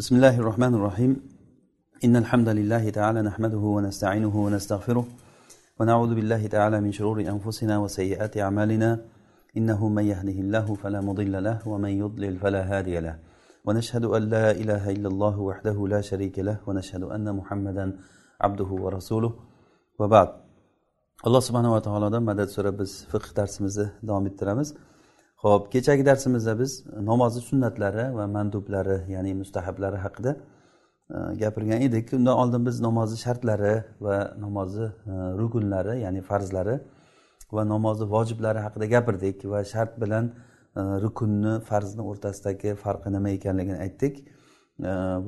بسم الله الرحمن الرحيم إن الحمد لله تعالى نحمده ونستعينه ونستغفره ونعوذ بالله تعالى من شرور أنفسنا وسيئات أعمالنا إنه من يهده الله فلا مضل له ومن يضلل فلا هادي له ونشهد أن لا إله إلا الله وحده لا شريك له ونشهد أن محمدا عبده ورسوله وبعد alloh subhanava taolodan madad so'rab biz fiqh darsimizni davom ettiramiz. Ho'p kechagi darsimizda biz namozni sunnatlari va mandublari ya'ni mustahablari haqida e, gapirgan edik. Undan oldin biz namozni shartlari va namozni e, rukunlari ya'ni farzlari va namozni vojiblari haqida gapirdik va shart bilan e, rukunni farzni o'rtasidagi farqi nima ekanligini aytdik.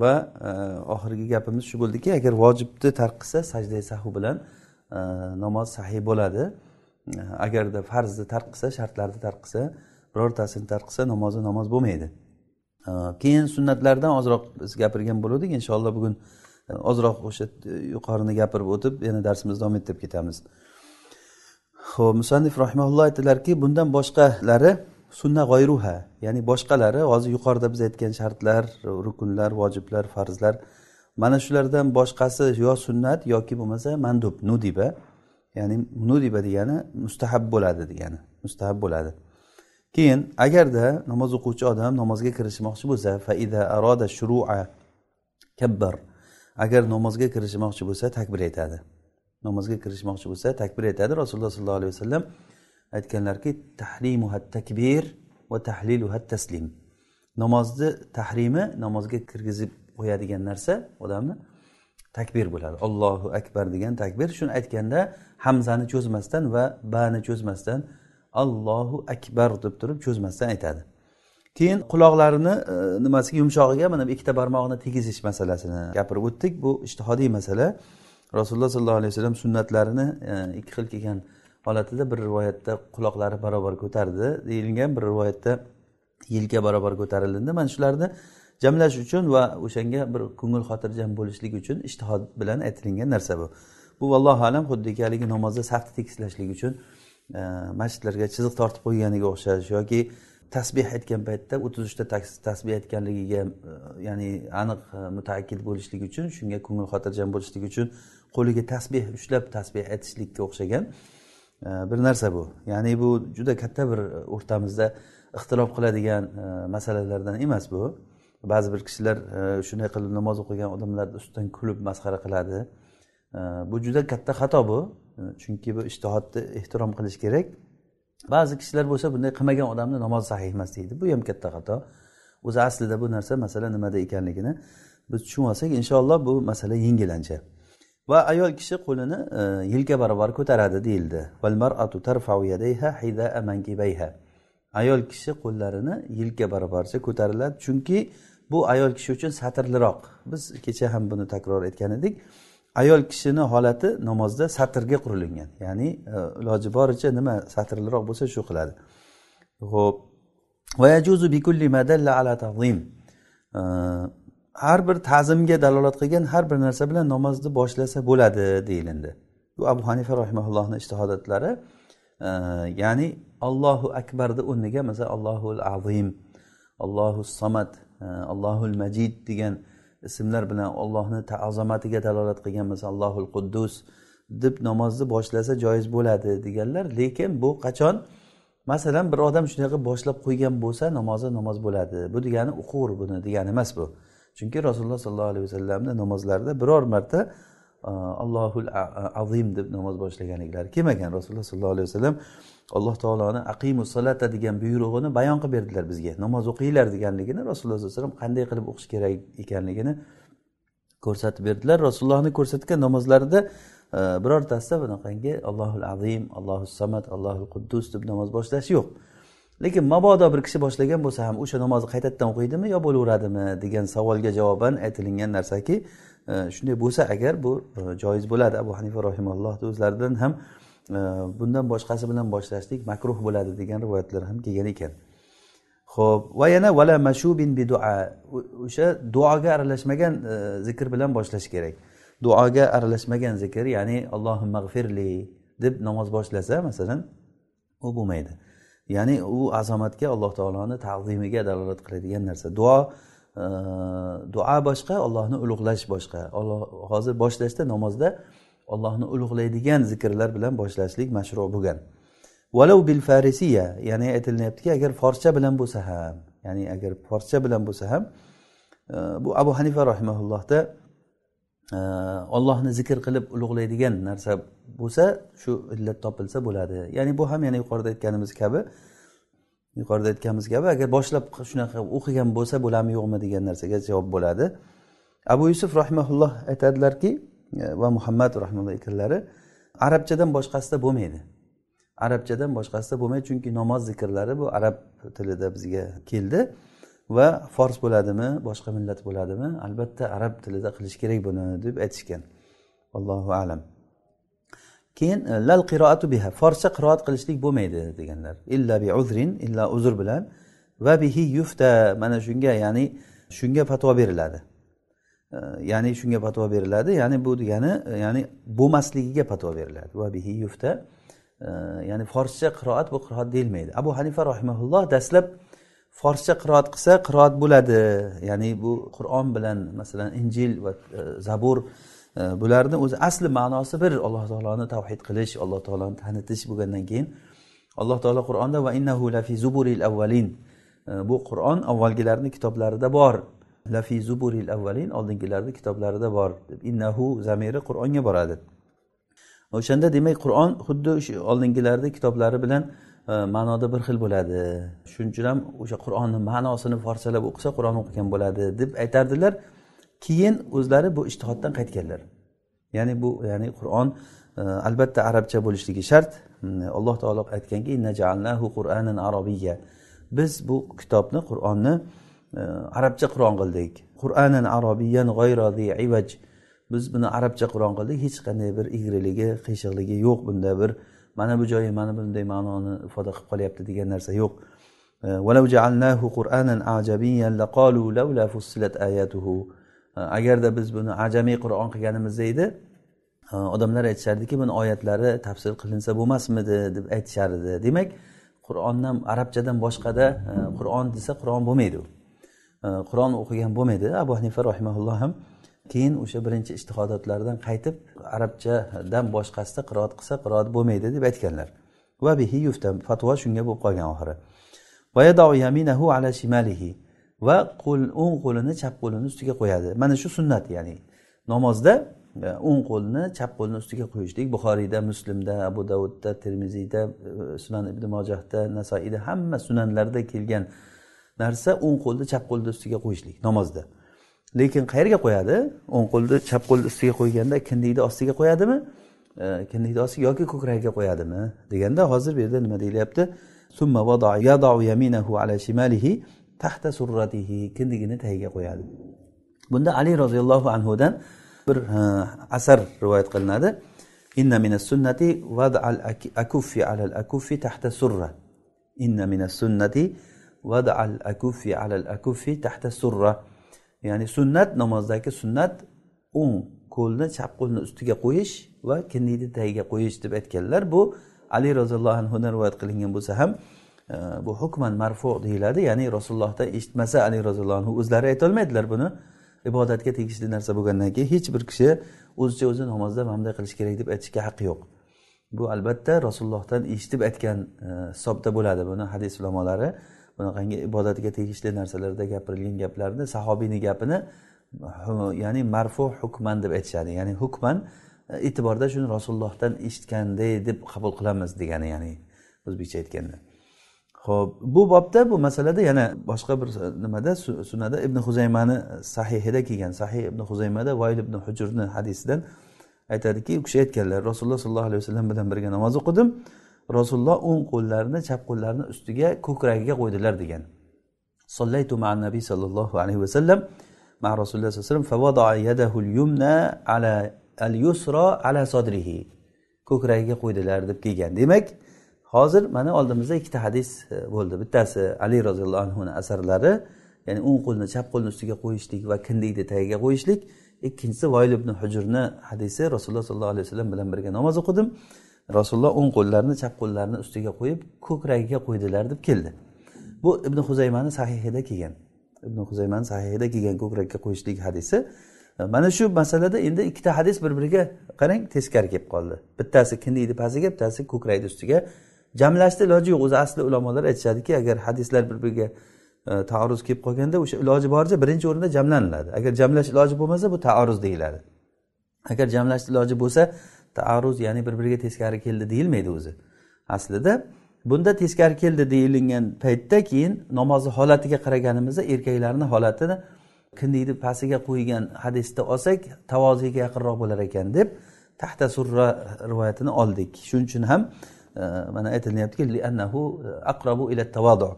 Va oxirgi gapimiz shu bo'ldiki agar vojibni tark qilsa sajda sahu bilan namoz sahiy bo'ladi. Agarda farzni tark qilsa shartlarni tark qilsa birortasini tark qilsa namozi namoz bo'lmaydi. Keyin sunnatlardan ozroq biz gapirgan bo'luvdik inshaalloh bugun e, ozroq o'sha e, yuqorini gapirib o'tib yana darsimizni davom ettirib ketamiz. Ho'p musannif rahimaulloh aytdilarki bundan boshqalari sunna g'oyruha ya'ni boshqalari hozir yuqorida biz aytgan shartlar rukunlar vojiblar farzlar mana shulardan boshqasi yo sunnat yoki bo'lmasa mandub nudiba ya'ni nudiba degani mustahab bo'ladi degani mustahab bo'ladi. Keyin agarda namoz o'quvchi odam namozga kirishmoqchi bo'lsa faida aroda shurua kabbar. Agar namozga kirishmoqchi bo'lsa takbir aytadi. Namozga kirishmoqchi bo'lsa takbir aytadi. Rasululloh sollallohu alayhi vasallam aytganlarki tahrimuha takbir va tahliluha taslim. Namozni tahrimi namozga kirgizib qo'yadigan narsa odamni takbir bo'ladi. Allohu akbar degan takbir. Shuni aytganda hamzani cho'zmasdan va bani cho'zmasdan allohu akbar deb turib cho'zmasdan aytadi. Keyin quloqlarini e, nimasiga yumshog'iga mana bu ikkita barmog'ini tegizish masalasini gapirib o'tdik. Bu ishtihodiy masala. Rasululloh sollallohu alayhi vasallam sunnatlarini e, ikki xil kelgan holatida bir rivoyatda quloqlari barobar ko'tardi deyilgan bir rivoyatda yelka barobar ko'tarildi. Mana shularni jamlash uchun va o'shanga bir ko'ngil xotirjam bo'lishlik uchun ishtihod bilan aytilingan narsa bu. Bu vallohu alam xuddiki haligi namozda safni tekislashlik uchun Э, masjidlarga chiziq tortib qo'yganiga o'xshash yoki tasbeh aytgan paytda o'ttiz uchta tasbeh aytganligiga e, ya'ni aniq e, mutaakkid bo'lishlik uchun shunga ko'ngil xotirjam bo'lishlik uchun qo'liga tasbeh ushlab tasbeh aytishlikka o'xshagan e, bir narsa bu. Ya'ni bu juda katta bir o'rtamizda ixtilof qiladigan e, masalalardan emas bu. Ba'zi bir kishilar shunday qilib namoz o'qigan odamlarni ustidan kulib masxara qiladi. Bu juda katta xato bu. Chunki bu ishtihodni ehtirom qilish kerak. Ba'zi kishilar bo'lsa bunday qilmagan odamni namozi sahih emas deydi. Bu ham katta xato. O'zi aslida bu narsa masala nimada ekanligini biz tushunib olsak inshaalloh bu masala yengilancha va ayol kishi qo'lini e, yelka barobar ko'taradi deyildi. Ayol kishi qo'llarini yelka barobarcha ko'tariladi. Chunki bu ayol kishi uchun satrliroq. Biz kecha ham buni takror aytgan edik. Ayol kishini holati namozda satrga qurilingan ya'ni e, iloji boricha nima satrliroq bo'lsa shu qiladi. Ho'p e, har bir ta'zimga dalolat qilgan har bir narsa bilan namozni boshlasa bo'ladi deyilindi. Bu abu hanifa rahimaullohni ishtihodatlari e, ya'ni allohu akbarni o'rniga masalan allohul azim allohu samad allohul majid degan ismlar bilan ollohni azomatiga dalolat qilgan masalan allohul quddus deb namozni boshlasa joiz bo'ladi deganlar. Lekin bu qachon? Masalan bir odam shunday qilib boshlab qo'ygan bo'lsa namozi namoz bo'ladi. Bu degani uqur buni degani emas bu. Chunki rasululloh sollallohu alayhi vasallamni namozlarida biror marta allohul azim deb namoz boshlaganliklari kelmagan. Rasululloh sollallohu alayhi vasallam alloh taoloni aqimu salata degan buyrug'ini bayon qilib berdilar bizga. Namoz o'qinglar deganligini rasululloh sallallohu alayhi vasallam qanday qilib o'qish kerak ekanligini ko'rsatib berdilar. Rasulullohni ko'rsatgan namozlarida e, birortasida bunaqangi allohul azim allohu samad allohul quddus deb namoz boshlash yo'q. Lekin mabodo bir kishi boshlagan bo'lsa ham o'sha namozni qaytadan o'qiydimi yo bo'laveradimi degan savolga javoban aytilingan narsaki shunday bo'lsa agar bu e, joiz bo'ladi. Abu hanifa rohimallohni o'zlaridan ham e, bundan boshqasi bilan boshlashlik makruh bo'ladi degan rivoyatlar ham kelgan ekan. Ho'p va yana vala mashubin bidua o'sha duoga aralashmagan e, zikr bilan boshlash kerak. Duoga aralashmagan zikr ya'ni allohim mag'firli deb namoz boshlasa masalan u bo'lmaydi. Ya'ni u azomatga alloh taoloni taqdimiga dalolat qiladigan narsa. Duo duo boshqa ollohni ulug'lash boshqa. Olloh hozir boshlashda namozda ollohni ulug'laydigan zikrlar bilan boshlashlik mashru bo'lgan. Valov bil farisiya ya'ni aytilyaptiki agar forscha bilan bo'lsa ham ya'ni agar forscha bilan bo'lsa ham bu abu hanifa rahimaullohda ollohni zikr qilib ulug'laydigan narsa bo'lsa shu illat topilsa bo'ladi. Ya'ni bu ham yana yuqorida aytganimiz kabi yuqorida aytganimiz kabi agar boshlab shunaqa o'qigan bo'lsa bo'ladimi yo'qmi degan narsaga javob bo'ladi. Abu yusuf rahimaulloh aytadilarki e, va muhammad rahimulloh ikkalari arabchadan boshqasida bo'lmaydi. Arabchadan boshqasida bo'lmaydi chunki namoz zikrlari bu arab tilida bizga keldi va fors bo'ladimi boshqa millat bo'ladimi albatta arab tilida qilish kerak buni deb aytishgan. Allohu alam. Keyin e, lal qiroatu biha forscha qiroat qilishlik bo'lmaydi deganlar. Illa bi uzrin illa uzr bilan. Va bihi yufta mana shunga ya'ni shunga fatvo beriladi. E, ya'ni shunga fatvo beriladi ya'ni bu degani e, ya'ni bo'lmasligiga fatvo beriladi. Va bihi yufta ya'ni forscha qiroat bu qiroat deyilmaydi. Abu hanifa rahimaulloh dastlab forscha qiroat qilsa qiroat bo'ladi. Ya'ni bu qur'on bilan masalan injil va zabur bularni o'zi asli ma'nosi bir. Alloh taoloni tavhid qilish alloh taoloni tanitish bo'lgandan keyin alloh taolo qur'onda va innahu lafi zuburil avvalin bu qur'on avvalgilarni kitoblarida bor. Lafi zuburil avvalin oldingilarni kitoblarida bor. Deb innahu zamiri qur'onga boradi. O'shanda demak qur'on xuddi o'sha oldingilarni kitoblari bilan e, ma'noda bir xil bo'ladi. Shuning uchun ham o'sha qur'onni ma'nosini forsalab o'qisa qur'on o'qigan bo'ladi deb aytardilar. Keyin o'zlari bu ishtihoddan qaytganlar. Ya'ni bu ya'ni qur'on e, albatta arabcha bo'lishligi shart. Mm, Alloh taolo aytganki qur'anan arabiyya. Biz bu kitobni qur'onni e, arabcha qur'on qildik. Qur'anan arabiyyan ivaj biz buni arabcha qur'on qildik. Hech qanday bir egriligi qiyshiqligi yo'q bunda bir mana bu joyi mana bunday ma'noni ifoda qilib qolyapti degan narsa yo'q. E, agarda biz buni ajamiy qur'on qilganimizda edi odamlar aytishardiki buni oyatlari tafsir qilinsa bo'lmasmidi deb aytishar edi demak qur'ondan arabchadan boshqada qur'on desa qur'on bo'lmaydi u. Qur'on o'qigan bo'lmaydi. Abu hanifa rahimaulloh ham keyin o'sha birinchi ishtihodotlardan qaytib arabchadan boshqasida qiroat qilsa qiroat bo'lmaydi deb aytganlar. Va bihi yuftam fatvo shunga bo'lib qolgan oxiri. Va qo'l o'ng qo'lini chap qo'lini ustiga qo'yadi. Mana shu sunnat ya'ni namozda e, o'ng qo'lni chap qo'lni ustiga qo'yishlik. Buxoriyda muslimda abu davudda termiziyda e, sunan ibn mojahda nasoiyda hamma sunanlarda kelgan narsa o'ng qo'lni chap qo'lni ustiga qo'yishlik namozda. Lekin qayerga qo'yadi? O'ng qo'lni chap qo'lni ustiga qo'yganda kindikni ostiga qo'yadimi? E, kindikni ostiga yoki ko'kragiga qo'yadimi? Deganda hozir bu yerda nima deyilyapti? Kindigini tagiga qo'yadi. Bunda ali roziyallohu anhudan bir asar rivoyat qilinadi. Inna minas sunnati vad'al akuffi alal akuffi tahta surra. Inna minas sunnati vad'al akuffi alal akuffi tahta surra. Ya'ni sunnat namozdagi sunnat o'ng qo'lni chap qo'lni ustiga qo'yish va kindikni tagiga qo'yish deb aytganlar. Bu ali roziyallohu anhudan rivoyat qilingan bo'lsa ham bu hukman marfu deyiladi ya'ni rasulullohdan eshitmasa ali roziyallohu anhu o'zlari aytolmaydilar buni. Ibodatga tegishli narsa bo'lgandan keyin hech bir kishi o'zicha o'zi namozda mana bunday qilish kerak deb aytishga haqqi yo'q. Bu albatta rasulullohdan eshitib aytgan e, hisobda bo'ladi buni hadis ulamolari. Bunaqangi ibodatga tegishli narsalarda gapirilgan gaplarni sahobiyni gapini ya'ni marfu hukman deb aytishadi. Ya'ni hukman e, e'tiborda shuni rasulullohdan eshitganday deb qabul qilamiz degani ya'ni o'zbekcha aytganda. Ho'p bu bobda bu masalada yana boshqa bir nimada? Sunnada ibn huzaymani sahihida kelgan. Sahih ibn huzaymada voyil ibn hujurni hadisidan aytadiki u kishi aytganlar rasululloh sollallohu alayhi vasallam bilan birga namoz o'qidim. Rasululloh o'ng qo'llarini chap qo'llarini ustiga ko'kragiga qo'ydilar degan. Sollaytu ma nabiy sollallohu alayhi vasallam ma rasululloh sallallohu alayhi vasallam al yusra ala sodrihi ko'kragiga qo'ydilar deb kelgan. Demak hozir mana oldimizda ikkita hadis e, bo'ldi. Bittasi ali roziyallohu anhuni asarlari ya'ni o'ng qo'lni chap qo'lni ustiga qo'yishlik va kindikni tagiga qo'yishlik. Ikkinchisi voyil ibn hujurni hadisi rasululloh sollallohu alayhi vasallam bilan birga namoz o'qidim. Rasululloh o'ng qo'llarini chap qo'llarini ustiga qo'yib ko'kragiga qo'ydilar deb keldi. Bu ibn huzaymani sahihida kelgan. Ibn huzaymani sahihida kelgan ko'krakka qo'yishlik hadisi. E, mana shu masalada endi ikkita hadis bir biriga qarang teskari kelib qoldi. Bittasi kindikni pastiga bittasi ko'krakni ustiga jamlashni iloji yo'q. O'zi asli ulamolar aytishadiki agar hadislar bir biriga e, taarruz kelib qolganda o'sha iloji boricha birinchi o'rinda jamlaniladi. Agar jamlash iloji bo'lmasa bu taarruz deyiladi. Agar jamlash iloji bo'lsa taarruz ya'ni bir biriga teskari keldi deyilmaydi o'zi. Aslida bunda teskari keldi deyilgan paytda keyin namozni holatiga qaraganimizda erkaklarni holatini kindikni pastiga qo'ygan hadisda olsak tavoziga yaqinroq bo'lar ekan deb tahta surra rivoyatini oldik. Shuning uchun ham mana aytilyaptiki aqrabu ila tavodu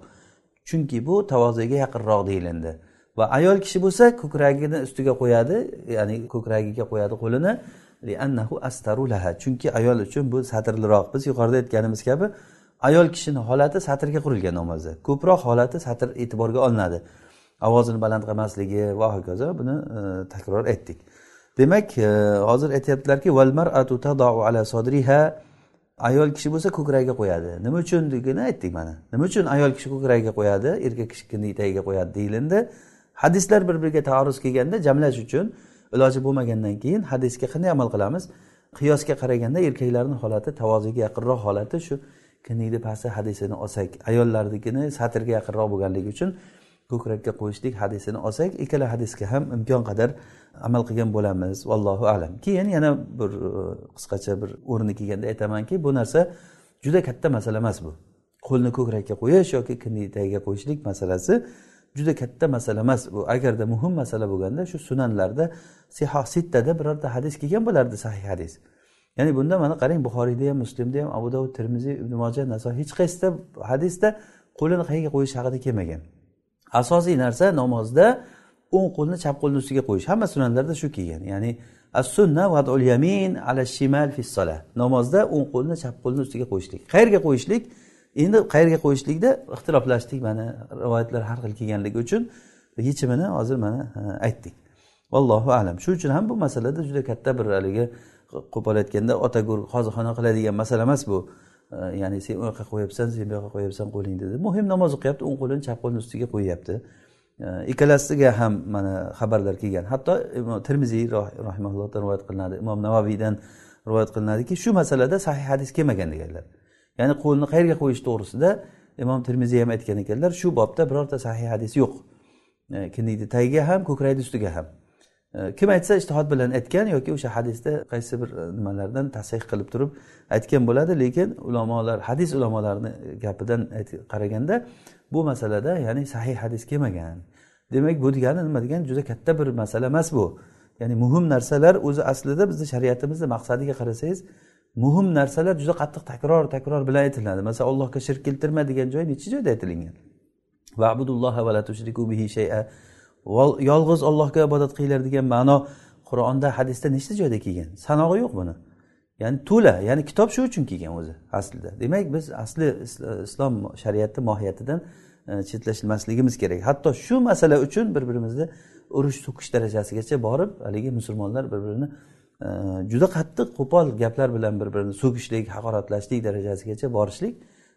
chunki bu tavozaga yaqinroq deyilindi. Va ayol kishi bo'lsa ko'kragini ustiga qo'yadi ya'ni ko'kragiga qo'yadi qo'lini astaru laha. Chunki ayol uchun bu satrliroq. Biz yuqorida aytganimiz kabi ayol kishini holati satrga qurilgan namozda ko'proq holati satr e'tiborga olinadi. Ovozini baland qilmasligi va hokazo buni e, takror aytdik. Demak e, hozir e, ala aytyaptilarki ayol kishi bo'lsa ko'kragiga qo'yadi. Nima uchunligini aytdik mana. Nima uchun ayol kishi ko'kragiga qo'yadi? Erkak kishi etagiga qo'yadi deyilindi. Hadislar bir biriga taarruz kelganda jamlash uchun iloji bo'lmagandan keyin hadisga qanday amal qilamiz? Qiyosga qaraganda erkaklarni holati tavoziga yaqinroq holati shu kindikni pasti hadisini olsak ayollarnikini satrga yaqinroq bo'lganligi uchun ko'krakka qo'yishlik hadisini olsak ikkala hadisga ham imkon qadar amal qilgan bo'lamiz. Vallohu alam. Keyin yana bir e, qisqacha bir o'rni kelganda aytamanki bu narsa juda katta masala emas bu. Qo'lni ko'krakka qo'yish yoki kindik tagiga qo'yishlik masalasi juda katta masala emas bu. Agarda muhim masala bo'lganda shu sunanlarda sihoh sittada birorta hadis kelgan bo'lardi sahih hadis. Ya'ni bunda mana qarang buxoriyda ham muslimda ham abu dovud termiziy ibn moja naso hech qaysida hadisda qo'lini qayerga qo'yish haqida kelmagan. Asosiy narsa namozda o'ng qo'lni chap qo'lni ustiga qo'yish. Hamma sunanlarda shu kelgan. Ya'ni as sunna vadul yamin ala shimal fi namozda o'ng qo'lni chap qo'lni ustiga qo'yishlik. Qayerga qo'yishlik endi qayerga qo'yishlikda ixtiloflashdik mana rivoyatlar har xil kelganligi uchun. Yechimini hozir mana aytdik. Vallohu alam. Shuning uchun ham bu masalada juda katta bir haligi qo'pol aytganda ota hozirxona qiladigan masala emas bu. Ya'ni sen u yoqqa qo'yapsan sen bu yoqqa qo'yapsan qo'lingni dedi. Muhim namoz o'qiyapti o'ng qo'lini chap qo'lini ustiga qo'yyapti. Ikkalasiga ham mana xabarlar kelgan. Hatto termiziy rahimallohdan rivoyat qilinadi imom navaviydan rivoyat qilinadiki shu masalada sahih hadis kelmagan deganlar. Ya'ni qo'lni qayerga qo'yish to'g'risida imom termiziy ham aytgan ekanlar shu bobda birorta sahih hadis yo'q. Kindikni tagiga ham ko'krakni ustiga ham. Э, kim aytsa ishtihod bilan aytgan yoki o'sha hadisda qaysi bir e, nimalardan tasih qilib turib aytgan bo'ladi. Lekin ulamolar hadis ulamolarini e, gapidan qaraganda bu masalada ya'ni sahih hadis kelmagan. Demak bu degani nima degani juda katta bir masala emas bu. Ya'ni muhim narsalar o'zi aslida bizni shariatimizni maqsadiga qarasangiz muhim narsalar juda qattiq takror takror bilan aytiladi. Masalan allohga shirk keltirma degan joy necha joyda aytilingan yolg'iz ollohga ibodat qilinglar degan ma'no qur'onda hadisda nechta joyda kelgan? Sanog'i yo'q buni. Ya'ni to'la ya'ni kitob shu uchun kelgan o'zi aslida. Demak biz asli islom shariati mohiyatidan e, chetlashmasligimiz kerak. Hatto shu masala uchun bir birimizni urush so'kish darajasigacha borib haligi musulmonlar bir birini e, juda qattiq qo'pol gaplar bilan bir birini so'kishlik haqoratlashlik darajasigacha borishlik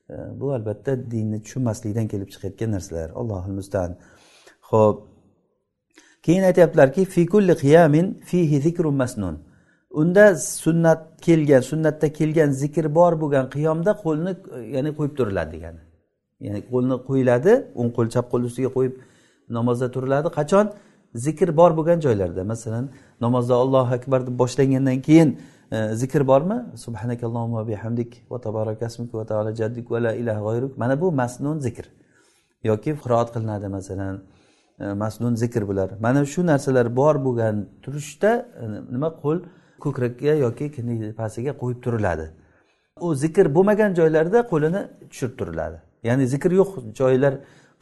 e, bu albatta dinni tushunmaslikdan kelib chiqayotgan narsalar. Allohil mustaan. Ho'p keyin aytyaptilarki fi kulli qiyamin fihi zikrun masnun. Unda sunnat kelgan sunnatda kelgan zikr bor bo'lgan qiyomda qo'lni ya'ni qo'yib turiladi degani. Ya'ni qo'lni qo'yiladi o'ng qo'l chap qo'l ustiga qo'yib namozda turiladi. Qachon? Zikr bor bo'lgan joylarda. Masalan namozda allohu akbar deb boshlangandan keyin e, zikr bormi? Subhanakallohumma bihamdik va tabarakasmik va taala jaddik va la ilaha g'oyruk mana bu masnun zikr. Yoki qiroat qilinadi masalan E, masnun zikr bular mana shu narsalar bor bo'lgan turishda e, nima qo'l ko'krakka yoki pastiga qo'yib turiladi. U zikr bo'lmagan joylarda qo'lini tushirib turiladi. Ya'ni zikr yo'q joylar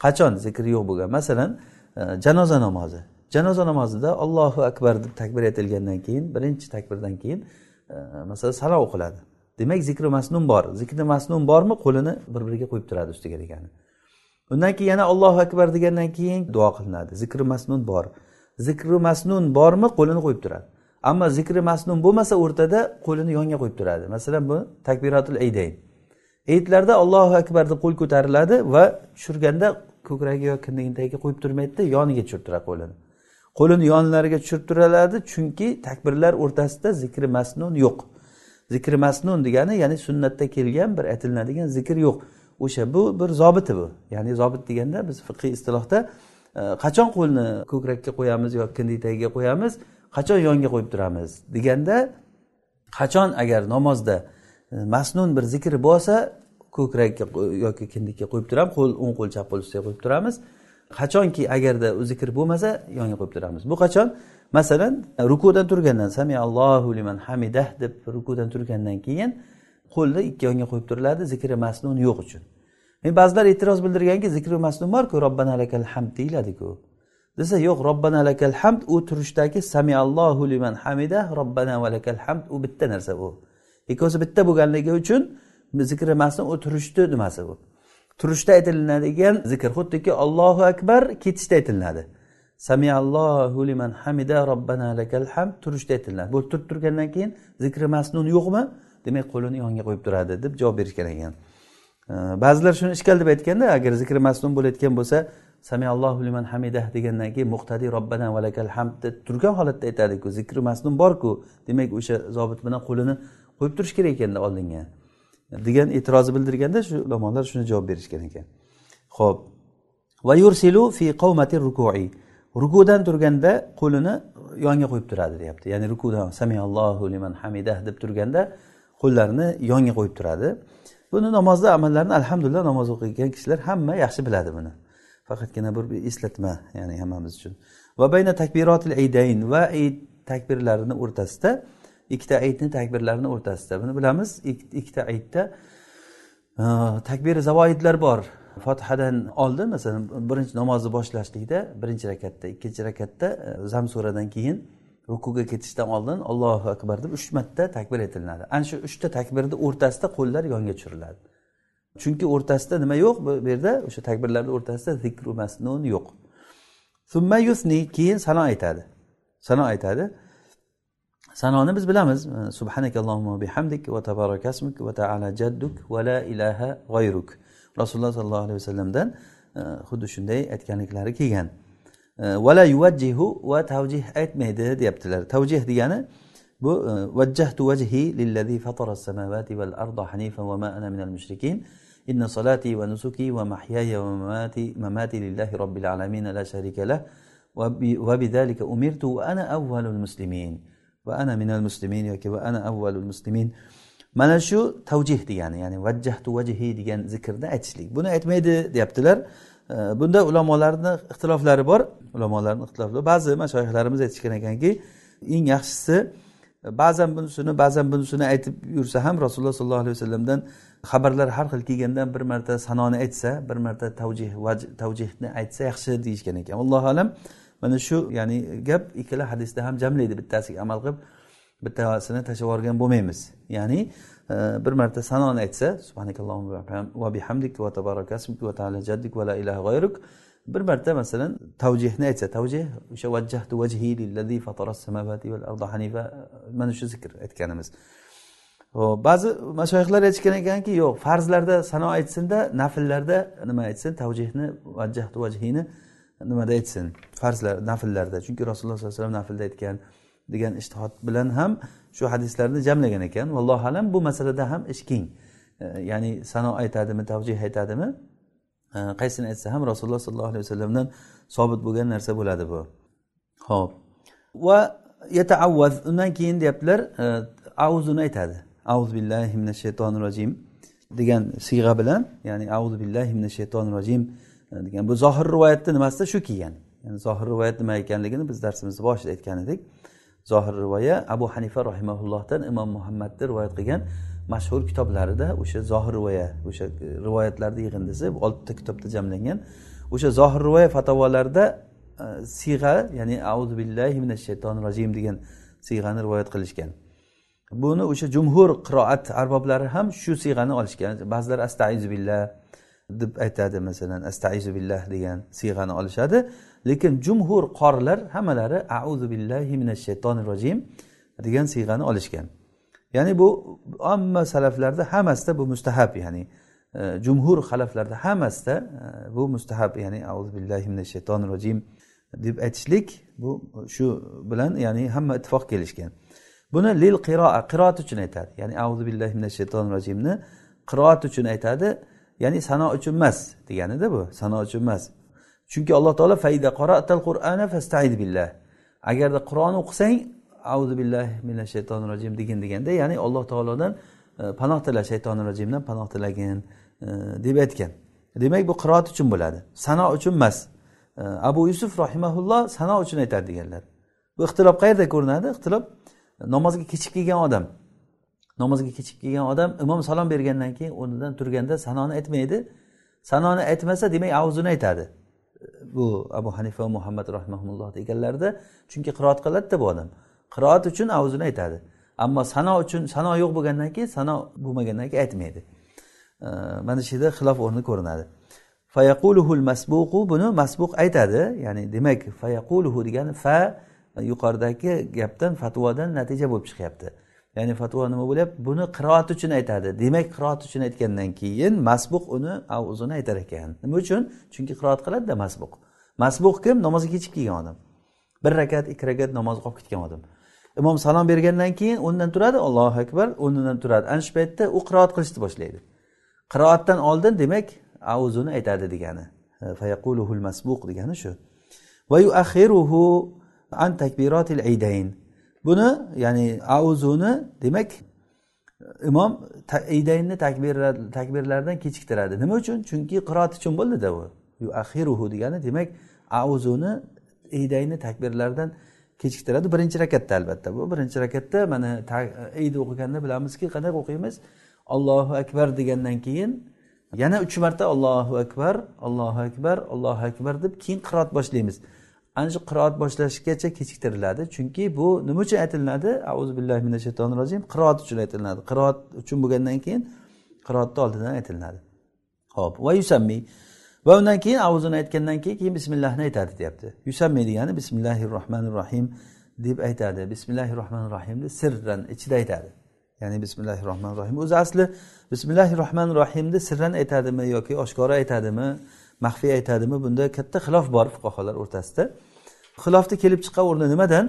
qachon zikr yo'q bo'lgan? Masalan e, janoza namozi. Janoza namozida allohu akbar deb takbir aytilgandan keyin birinchi takbirdan keyin masalan salo o'qiladi. Demak zikri masnun bor. Zikri masnun bormi? Qo'lini bir biriga qo'yib turadi ustiga degani. Undan keyin yana allohu akbar degandan keyin duo qilinadi. Zikri masnun bor. Zikri masnun bormi? Qo'lini qo'yib turadi. Ammo zikri masnun bo'lmasa o'rtada qo'lini yonga qo'yib turadi. Masalan bu takbiratul aydayn aytlarda allohu akbar deb qo'l ko'tariladi va tushirganda ko'kragi yo kindigidagiga qo'yib turmaydida yoniga tushirib qo'lini. Qo'lini yonlariga tushirib turiladi chunki takbirlar o'rtasida zikri masnun yo'q. Zikri masnun degani ya'ni sunnatda kelgan bir aytilinadigan zikr yo'q. O'sha bu bir zobiti bu. Ya'ni zobit deganda biz fiqiy istilohda e, qachon qo'lni ko'krakka qo'yamiz yo kindik tagiga qo'yamiz qachon yonga qo'yib turamiz deganda qachon agar namozda e, masnun bir zikr bo'lsa ko'krakka yoki kindikka qo'yib turamiz qo'l o'ng qo'l chap qo'l ustiga qo'yib turamiz. Qachonki agarda u zikr bo'lmasa yonga qo'yib turamiz. Bu qachon? Masalan rukudan turgandan sami allohu liman hamidah deb rukudan turgandan keyin qo'lni ikki yonga qo'yib turiladi zikri masnun yo'q uchun. Endi ba'zilar e'tiroz bildirganki zikri masnun borku robbana lakal hamd deyiladiku. Desa yo'q robbana lakal hamd u turishdagi samiallohu liman hamida robbana va lakal hamd u bitta narsa bu. Ikkovsi bitta bo'lganligi uchun zikri masnun u turishni nimasi u turishda aytilinadigan zikr xuddiki ollohu akbar ketishda aytilinadi. Samiallohu liman hamida robbana lakal hamd turishda aytilinadi. Bu turib turgandan keyin zikri masnun yo'qmi? Demak qo'lini yonga qo'yib turadi deb javob berishgan ekan. Ba'zilar shuni ishkal deb aytganda agar zikri masnun bo'layotgan bo'lsa samiallohu liman hamidah degandan keyin muqtadi robbana valakal hamd deb turgan holatda aytadiku zikri masnun borku demak o'sha zobit bilan qo'lini qo'yib turish kerak ekanda oldinga. Degan e'tirozni bildirganda shu ulamolar shuni javob berishgan ekan. Ho'p va yursilu fi qavmati rukui rukudan turganda qo'lini yonga qo'yib turadi deyapti. Ya'ni rukudan samiallohu liman hamidah deb turganda qo'llarini yonga qo'yib turadi. Buni namozda amallarni alhamdulillah namoz o'qigan kishilar hamma yaxshi biladi buni. Faqatgina bir eslatma ya'ni hammamiz uchun. Va bayna takbirotil aydayn va id takbirlarini o'rtasida ikkita aytni takbirlarini o'rtasida. Buni bilamiz ikkita aytda takbiri zavoidlar bor. Fotihadan oldin masalan birinchi namozni boshlashlikda birinchi rakatda ikkinchi rakatda e, zam suradan keyin rukuga ketishdan oldin allohu akbar deb uch marta takbir aytilinadi ana shu uchta takbirni o'rtasida qo'llar yonga tushiriladi. Chunki o'rtasida nima yo'q? Bu yerda o'sha takbirlarni o'rtasida zikru masnun yo'q. Summa yusni keyin sano aytadi. Sano aytadi. Sanoni biz bilamiz. Subhanakallohumma bihamdik va tabarakasmik va taala jadduk va la ilaha g'oyruk rasululloh sollallohu alayhi vasallamdan eh, xuddi shunday aytganliklari kelgan. ولا يوجه وتوجيه. أيت مهده ديابتلر توجيه ديانا بو أه، وجهت وجهي للذي فطر السماوات والأرض حنيفا وما أنا من المشركين. إن صلاتي ونسكي ومحياي ومماتي مماتي لله رب العالمين لا شريك له. وبذلك أمرت وأنا أول المسلمين. وأنا من المسلمين وأنا أول المسلمين. mana shu tavjih degani ya'ni vajjahtu vajhi degan zikrni aytishlik buni aytmaydi deyaptilar de bunda ulamolarni ixtiloflari bor. Ulamolarni ixtiloflari. Ba'zi mashoyihlarimiz aytishgan ekanki eng yaxshisi ba'zan bunisini ba'zan bunisini aytib yursa ham rasululloh sollallohu alayhi vasallamdan xabarlar har xil kelgandan bir marta sanoni aytsa bir marta tavjih tavjihni aytsa yaxshi deyishgan ekan. Allohu alam. Mana shu ya'ni gap ikkala hadisda ham jamlaydi bittasiga amal qilib. Bittasini tashlab yuborgan bo'lmaymiz. Ya'ni e, bir marta sanoni aytsa va bihamdik va tabarakasmik va taala jaddik va la ilaha g'oyruk bir marta masalan tavjihni aytsa tavjih o'sha vajjahtu vajhi lillazi fataras samavati val arda hanifa mana shu zikr aytganimiz. Hop ba'zi mashoyihlar aytishgan ekanki yo'q farzlarda sano aytsinda nafllarda nima aytsin tavjihni vajjahtu vajhini nimada aytsin farzlar nafllarda chunki rasululloh sollallohu alayhi vasallam naflda aytgan degan ishtihod bilan ham shu hadislarni jamlagan ekan. Vallohu alam bu masalada ham ish keng e, ya'ni sano aytadimi tavjih aytadimi? E, qaysini aytsa ham rasululloh sollallohu alayhi vasallamdan sobit bo'lgan narsa bo'ladi bu. Ho'p va yataavvaz undan keyin deyaptilar e, auzuni aytadi. Auzu billahi minash shaytonir rojim degan siyg'a bilan ya'ni auzu billahi minash shaytonir rojim degan. Bu zohir rivoyatni nimasida shu kelgan ya'ni zohir rivoyat nima ekanligini biz darsimizni boshida aytgan edik. Zohir rivoya abu hanifa rahimaullohdan imom muhammadni rivoyat qilgan mashhur kitoblarida o'sha zohir rivoya o'sha e, rivoyatlarni yig'indisi oltita kitobda jamlangan. O'sha zohir rivoya fatovolarida e, siyg'a ya'ni auzu billahi minash shaytonir rojim degan siyg'ani rivoyat qilishgan. Buni o'sha jumhur qiroat arboblari ham shu siyg'ani olishgan. Ba'zilar astaizu billah deb aytadi masalan astaizu billah degan siyg'ani olishadi. Lekin jumhur qorilar hammalari auzu billahi minash shaytonir rojim degan siyg'ani olishgan. Ya'ni bu omma salaflarda hammasida bu mustahab ya'ni e, jumhur xalaflarda hammasida e, bu mustahab ya'ni auzu billahi minash shaytonir rojim deb aytishlik bu shu bilan ya'ni hamma ittifoq kelishgan. Buni lil qiroa qiroat uchun aytadi. Ya'ni auzu billahi minash shaytonir rojimni qiroat uchun aytadi. Ya'ni sano uchun emas deganida bu sano uchun emas. Chunki alloh taolo faida qoratal qur'ana fastaid billah. Agarda qur'on o'qisang auzu billahi minash shaytonir rojim degin deganda ya'ni alloh taolodan e, panoh tila shaytonir rojimdan panoh tilagin e, deb aytgan. Demak bu qiroat uchun bo'ladi. Sano uchun emas. E, Abu yusuf rahimaulloh sano uchun aytadi deganlar. Bu ixtilof qayerda ko'rinadi? Ixtilof namozga kechib kelgan odam. Namozga kechib kelgan odam imom salom bergandan keyin o'rnidan turganda sanoni aytmaydi. Sanoni aytmasa demak avzuni aytadi. Bu abu hanifa va muhammad rahmaulloh deganlarida chunki qiroat qiladida bu odam. Qiroat uchun avzini aytadi. Ammo sano uchun sano yo'q bo'lgandan keyin sano bo'lmagandan keyin aytmaydi. Mana shu yerda xilof o'rni ko'rinadi. Fayaquluhul masbuqu buni masbuq aytadi. Ya'ni demak fayaquluhu degani fa yuqoridagi gapdan fatvodan natija bo'lib chiqyapti. Ya'ni fatvo nima bo'lyapti? Buni qiroat uchun aytadi. Demak qiroat uchun aytgandan keyin masbuq uni avzuni aytar ekan. Nima uchun? Chunki qiroat qiladida masbuq. Masbuq kim? Namozga kechib kelgan odam. Bir rakat ikki rakat namoz qolib ketgan odam. Imom salom bergandan keyin o'rnidan turadi allohu akbar o'rnidan turadi. Ana shu paytda u qiroat qilishni boshlaydi. Qiroatdan oldin demak avzuni aytadi degani. Fayaquluhul masbuq degani shu. Va yuaxiruhu an takbirotil aydayn. Buni ya'ni auzuni demak imom idaynni takbirlardan kechiktiradi. Nima uchun? Chunki qiroat uchun bo'ldida u. Yuahiruhu degani demak auzuni iydayni takbirlardan kechiktiradi. Birinchi rakatda albatta bu. Birinchi rakatda mana iydi o'qiganda bilamizki qanaqa o'qiymiz? Ollohu akbar degandan keyin yana uch marta ollohu akbar allohu akbar allohu akbar deb keyin qiroat boshlaymiz. Ana shu qiroat boshlashgacha kechiktiriladi. Chunki bu nima uchun aytilinadi? Auzu billahi mina shaytonir rojim qiroat uchun aytilinadi. Qiroat uchun bo'lgandan keyin qiroatni oldidan aytilinadi. Ho'p. Va yusammi? Va undan keyin avzuni aytgandan keyin keyin bismillahni aytadi deyapti. Yusammi degani bismillahi rohmanir rohim deb aytadi. Bismillahi rohmanir rohimni sirran ichida aytadi. Ya'ni bismillahi rohmanir rohim o'zi asli bismillahi rohmanir rohimni sirran aytadimi yoki oshkora aytadimi maxfiy aytadimi? Bunda katta xilof bor fuqarolar o'rtasida. Xilofni kelib chiqqan o'rni nimadan?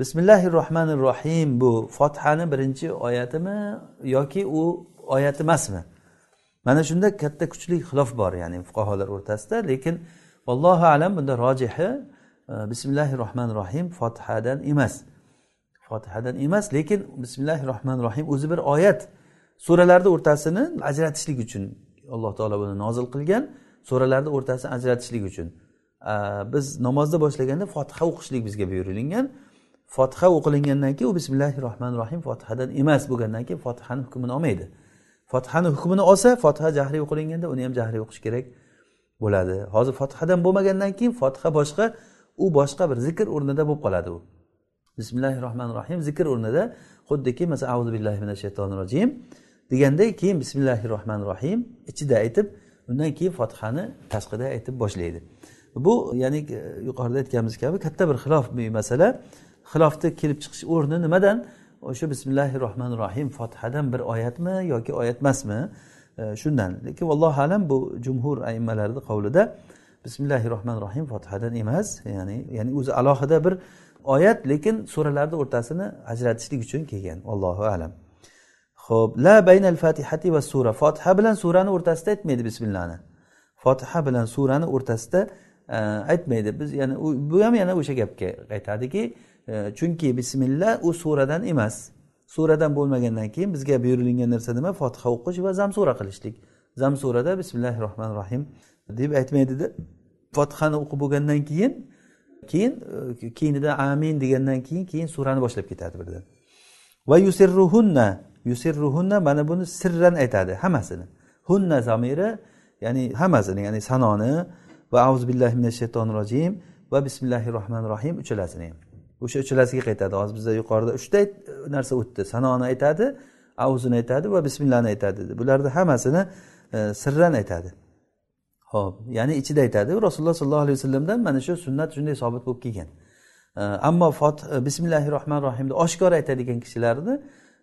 Bismillahi rohmanir rohim bu fotihani birinchi oyatimi yoki u oyati emasmi? Mana shunda katta kuchli xilof bor ya'ni fuqarolar o'rtasida. Lekin allohu alam bunda rojihi e, bismillahi rohmanir rohim fotihadan emas. Fotihadan emas lekin bismillahi rohmanir rohim o'zi bir oyat. Suralarni o'rtasini ajratishlik uchun alloh taolo buni nozil qilgan. Suralarni o'rtasini ajratishlik uchun. Э, biz namozni boshlaganda fotiha o'qishlik bizga buyurilgan fotiha o'qilingandan keyin u bismillahi rohmanir rohim fotihadan emas bo'lgandan keyin fotihani hukmini olmaydi. Fotihani hukmini olsa fotiha jahriy o'qilinganda uni ham jahriy o'qish kerak bo'ladi. Hozir fotihadan bo'lmagandan keyin fotiha boshqa u boshqa bir zikr o'rnida bo'lib qoladi u. Bismillahi rohmanir rohim zikr o'rnida xuddiki masalan auzu billahi minash shaytonir rojim deganday keyin bismillahi rohmanir rohim ichida aytib undan keyin fotihani tashqida aytib boshlaydi. Bu ya'ni e, yuqorida aytganimiz kabi katta bir xilof masala. Xilofni kelib chiqish o'rni nimadan? O'sha bismillahi rohmanir rohim fotihadan bir oyatmi yoki oyat emasmi e, shundan. Lekin allohu alam bu jumhur aimmalarni qavlida bismillahi rohmanir rohim fotihadan emas. Ya'ni ya'ni o'zi alohida bir oyat lekin suralarni o'rtasini ajratishlik uchun kelgan. Allohu alam. Ho'p la baynal fatihati va sura. Fotiha bilan surani o'rtasida aytmaydi bismillahni. Fotiha bilan surani o'rtasida aytmaydi. Biz yana bu ham yana o'sha gapga qaytadiki e, chunki bismillah u suradan emas. Suradan bo'lmagandan keyin bizga buyurilgan narsa nima? Fotiha o'qish va zam sura qilishlik. Zam surada bismillahi rohmanir rohim deb aytmaydida fotihani o'qib bo'lgandan keyin keyin e, keyinida amin degandan keyin keyin surani boshlab ketadi birdan. Va yusirruhunna yusirruhunna mana buni sirran aytadi hammasini. Hunna zamiri ya'ni hammasini ya'ni sanoni va avuz billahi minash shaytonir rojim va bismillahi rohmanir rohim uchalasini. Ham o'sha uchalasiga qaytadi. Hozir bizda yuqorida uchta narsa o'tdi. Sanoni aytadi avuzini aytadi va bismillahni aytadi. Bularni hammasini e, sirran aytadi. Ho'p ya'ni ichida aytadi. Rasululloh sollallohu alayhi vasallamdan mana shu sunnat shunday sobit bo'lib kelgan. E, ammo fot e, bismillahi rohmanir rohimni oshkor aytadigan kishilarni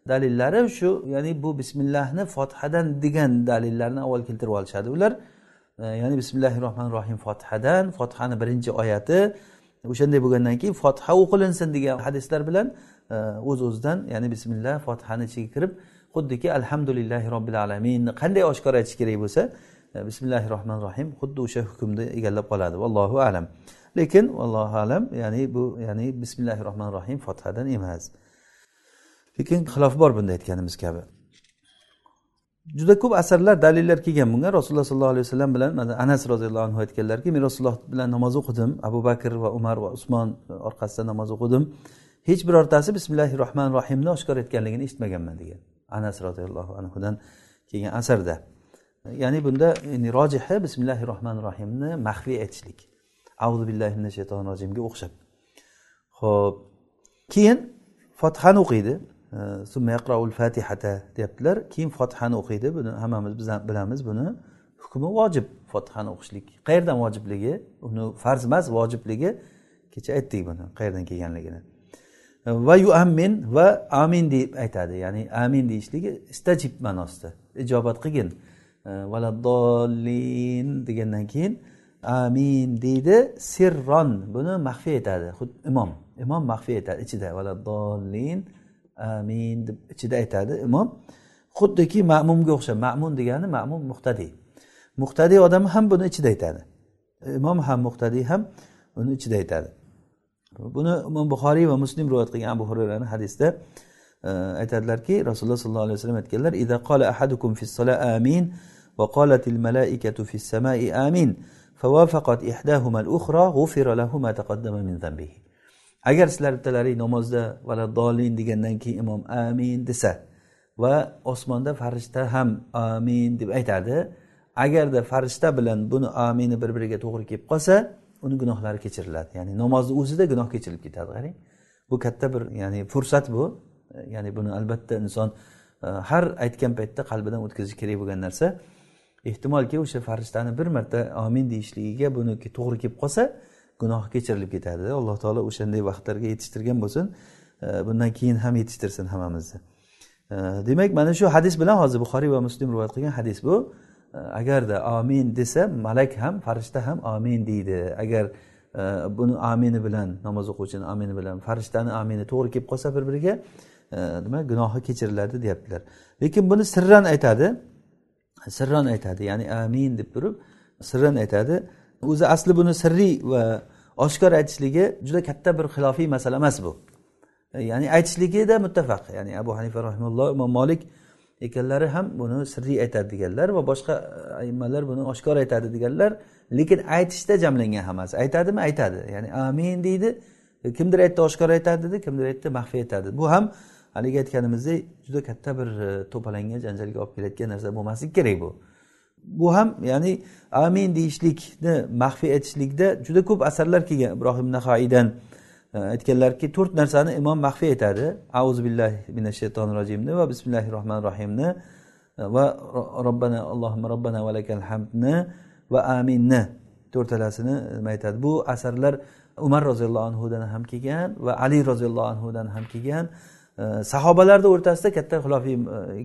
dalillari shu ya'ni bu bismillahni fotihadan degan dalillarni avval keltirib olishadi. Ular ya'ni bismillahi rohmanir rohim fotihadan fotihani birinchi oyati o'shanday bo'lgandan keyin fotiha o'qilinsin degan hadislar bilan e, o'z uz o'zidan ya'ni bismillah fotihani ichiga kirib xuddiki alhamdulillahi robbil alaminni qanday oshkor aytish kerak bo'lsa e, bismillahi rohmanir rohim xuddi o'sha hukmni egallab qoladi. Vallohu alam. Lekin allohu alam ya'ni bu ya'ni bismillahi rohmanir rohim fotihadan emas. Lekin xilof bor bunda aytganimiz kabi. Juda ko'p asarlar dalillar kelgan bunga. Rasululloh sollallohu alayhi vasallam bilan anas roziyallohu anhu aytganlarki men rasululloh bilan namoz o'qidim abu bakr va umar va usmon orqasida namoz o'qidim. Hech birortasi bismillahi rohmanir rohimni oshkor etganligini eshitmaganman degan anas roziyallohu anhudan kelgan asarda. Ya'ni bunda rojihi bismillahi rohmanir rohimni maxfiy aytishlik. Avzu billahi mina shaytonir rojimga o'xshab. Ho'p keyin fotihani o'qiydi. Yaqraul fatihata deyaptilar. Keyin fotihani o'qiydi. Buni hammamiz biz bilamiz buni. Hukmi vojib fotihani o'qishlik. Qayerdan vojibligi? Uni farz emas vojibligi kecha aytdik buni qayerdan kelganligini. Va yuammin va amin deb aytadi. Ya'ni amin deyishligi istajib ma'nosida. Ijobat qilgin. Valaddolin degandan keyin amin deydi. Sirron. Buni maxfiy aytadi xuddi imom. Imom maxfiy aytadi ichida valaddolin amin deb ichida aytadi imom xuddiki ma'mumga o'xshab ma'mun degani ma'mum muhtadiy muhtadiy odam ham buni ichida aytadi imom ham muhtadiy ham uni ichida aytadi buni imom buxoriy va muslim rivoyat qilgan abu hurayrani hadisda e, aytadilarki rasululloh sollallohu alayhi vasallam aytganlar ida qola ahadukum fi sola amin va qolatil malaikatu fi samai amin فوافقت إحداهما الأخرى غفر له ما تقدم من ذنبه agar sizlar bittalaring namozda valaddolin degandan keyin imom amin desa va osmonda farishta ham amin deb aytadi agarda farishta bilan buni amini bir biriga to'g'ri kelib qolsa uni gunohlari kechiriladi. Ya'ni namozni o'zida gunoh kechirilib ketadi qarang. Bu katta bir ya'ni fursat bu. Ya'ni buni albatta inson e, har aytgan paytda qalbidan o'tkazish kerak bo'lgan narsa. Ehtimolki o'sha farishtani bir marta amin deyishligiga buniki to'g'ri kelib qolsa gunohi kechirilib ketadi alloh taolo o'shanday vaqtlarga yetishtirgan bo'lsin. Bundan keyin ham yetishtirsin hammamizni. Demak mana shu hadis bilan hozir buxoriy va muslim rivoyat qilgan hadis bu. Agarda amin desa malak ham farishta ham amin deydi. Agar e, buni amini bilan namoz o'quvchini amini bilan farishtani amini to'g'ri kelib qolsa bir biriga e, nima gunohi kechiriladi deyaptilar. Lekin buni sirran aytadi. Sirran aytadi ya'ni amin deb turib sirran aytadi. O'zi asli buni sirriy va oshkor aytishligi juda katta bir xilofiy masala emas bu. Ya'ni aytishligida muttafaq. Ya'ni abu hanifa rahimulloh imom molik ekanlari ham buni sirli aytadi deganlar va boshqa e, aimmalar buni oshkor aytadi deganlar lekin aytishda jamlangan hammasi aytadimi? Aytadi. Ya'ni amin deydi. E, kimdir aytdi oshkor aytadi dedi kimdir aytdi maxfiy aytadi. Bu ham haligi aytganimizdek juda katta bir e, to'palangan janjalga olib kelayotgan narsa bo'lmasligi kerak bu. Bu ham ya'ni amin deyishlikni maxfiy aytishlikda juda ko'p asarlar kelgan ibrohim nahoiydan e, aytganlarki to'rt narsani imom maxfiy aytadi auzu billahi minash shaytonir rojimni va bismillahi rohmanir rohimni e, va robbana allohim robbana valakal hamdni va aminni to'rtalasini nima aytadi bu asarlar umar roziyallohu anhudan ham kelgan va ali roziyallohu anhudan ham kelgan. E, sahobalarni o'rtasida katta xilofiy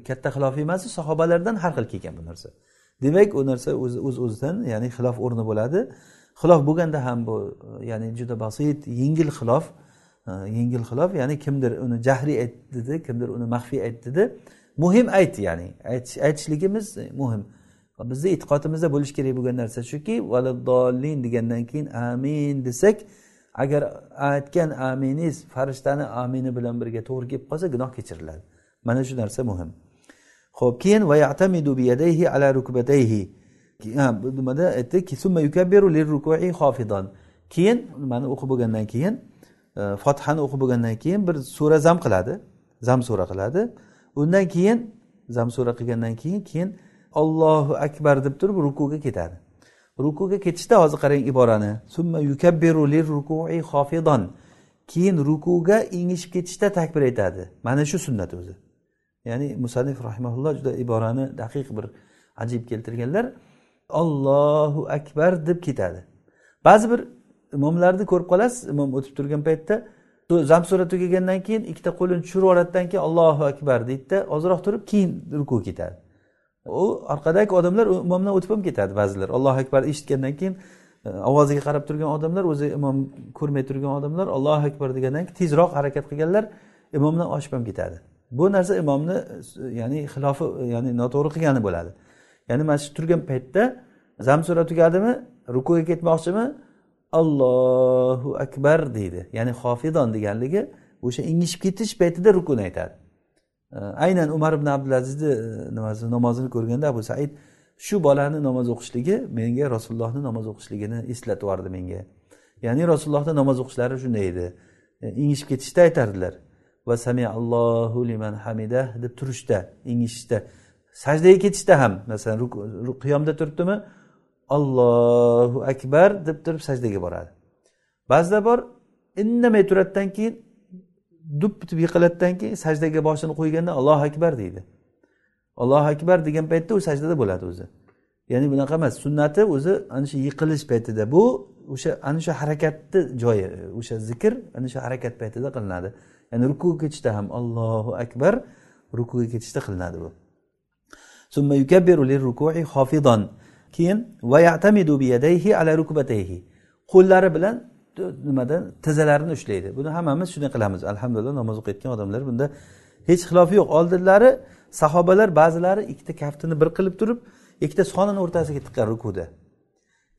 katta xilofiy emas sahobalardan har xil kelgan bu narsa. Demak u narsa o'z o'zidan ya'ni xilof o'rni bo'ladi. Xilof bo'lganda ham bu ya'ni juda basit yengil xilof. Yengil xilof ya'ni kimdir uni jahriy aytdidi kimdir uni maxfiy aytdidi muhim ayt ya'ni aytishligimiz muhim. Bizni e'tiqodimizda bo'lishi kerak bo'lgan narsa shuki valaddolin degandan keyin amin desak agar aytgan aminingiz farishtani amini bilan birga to'g'ri kelib qolsa gunoh kechiriladi mana shu narsa muhim. Ho'p keyin va yatamidu biyadayhi ala rukbatayhi. Nimada aytdiki summa yukabbiru lirruku'i xofidan keyin nimani o'qib bo'lgandan keyin e, fotihani o'qib bo'lgandan keyin bir sura zam qiladi zam sura qiladi. Undan keyin zam sura qilgandan keyin keyin ollohu akbar deb turib rukuga ketadi. Rukuga ketishda hozir qarang iborani. Summa yukabbiru lirruku'i xofidan keyin rukuga engishib ketishda takbir aytadi. Mana shu sunnat o'zi. Ya'ni musannif rahimaulloh juda iborani daqiq bir ajib keltirganlar. Ollohu akbar deb ketadi. Ba'zi bir imomlarni ko'rib qolasiz imom o'tib turgan paytda zam sura tugagandan keyin ikkita qo'lini tushirib yuboradidan keyin allohu akbar deydida ozroq turib keyin ruku ketadi. U orqadagi odamlar imomdan o'tib ham ketadi ba'zilar. Allohu akbar eshitgandan keyin e, ovoziga qarab turgan odamlar o'zi imom ko'rmay turgan odamlar allohu akbar degandan keyin tezroq harakat qilganlar imomdan oshib ham ketadi. Bu narsa imomni ya'ni xilofi ya'ni noto'g'ri qilgani bo'ladi. Ya'ni mana shu turgan paytda zam sura tugadimi rukuga ketmoqchimi? Allohu akbar deydi. Ya'ni hofidon deganligi o'sha ingishib ketish paytida rukuni aytadi. Aynan umar ibn abdulazizni e, nimasi namozini ko'rganda abu said shu bolani namoz o'qishligi menga rasulullohni namoz o'qishligini eslatib yubordi menga. Ya'ni rasulullohni namoz o'qishlari shunday edi. E, ingishib ketishda aytardilar. Va samiallohu liman hamida deb turishda engishishda sajdaga ketishda ham masalan qiyomda turibdimi allohu akbar deb turib sajdaga boradi. Ba'zida bor indamay turadidan keyin dup bitib yiqiladidan keyin sajdaga boshini qo'yganda allohu akbar deydi. Allohu akbar degan paytda u sajdada bo'ladi o'zi. Ya'ni bunaqa emas sunnati o'zi ana shu yiqilish paytida bu o'sha ana shu harakatni joyi o'sha zikr ana shu harakat paytida qilinadi. Ya'ni rukuga ketishda ham allohu akbar rukuga ketishda qilinadi bu. Keyin va yatamidu biyadayhi ala rukbatayhi. Qo'llari bilan nimadan tizzalarini ushlaydi. Buni hammamiz shunday qilamiz. Alhamdulillah namoz o'qiyotgan odamlar bunda hech xilofi yo'q. Oldinlari sahobalar ba'zilari ikkita kaftini bir qilib turib ikkita sonini o'rtasiga tiqqan rukuda.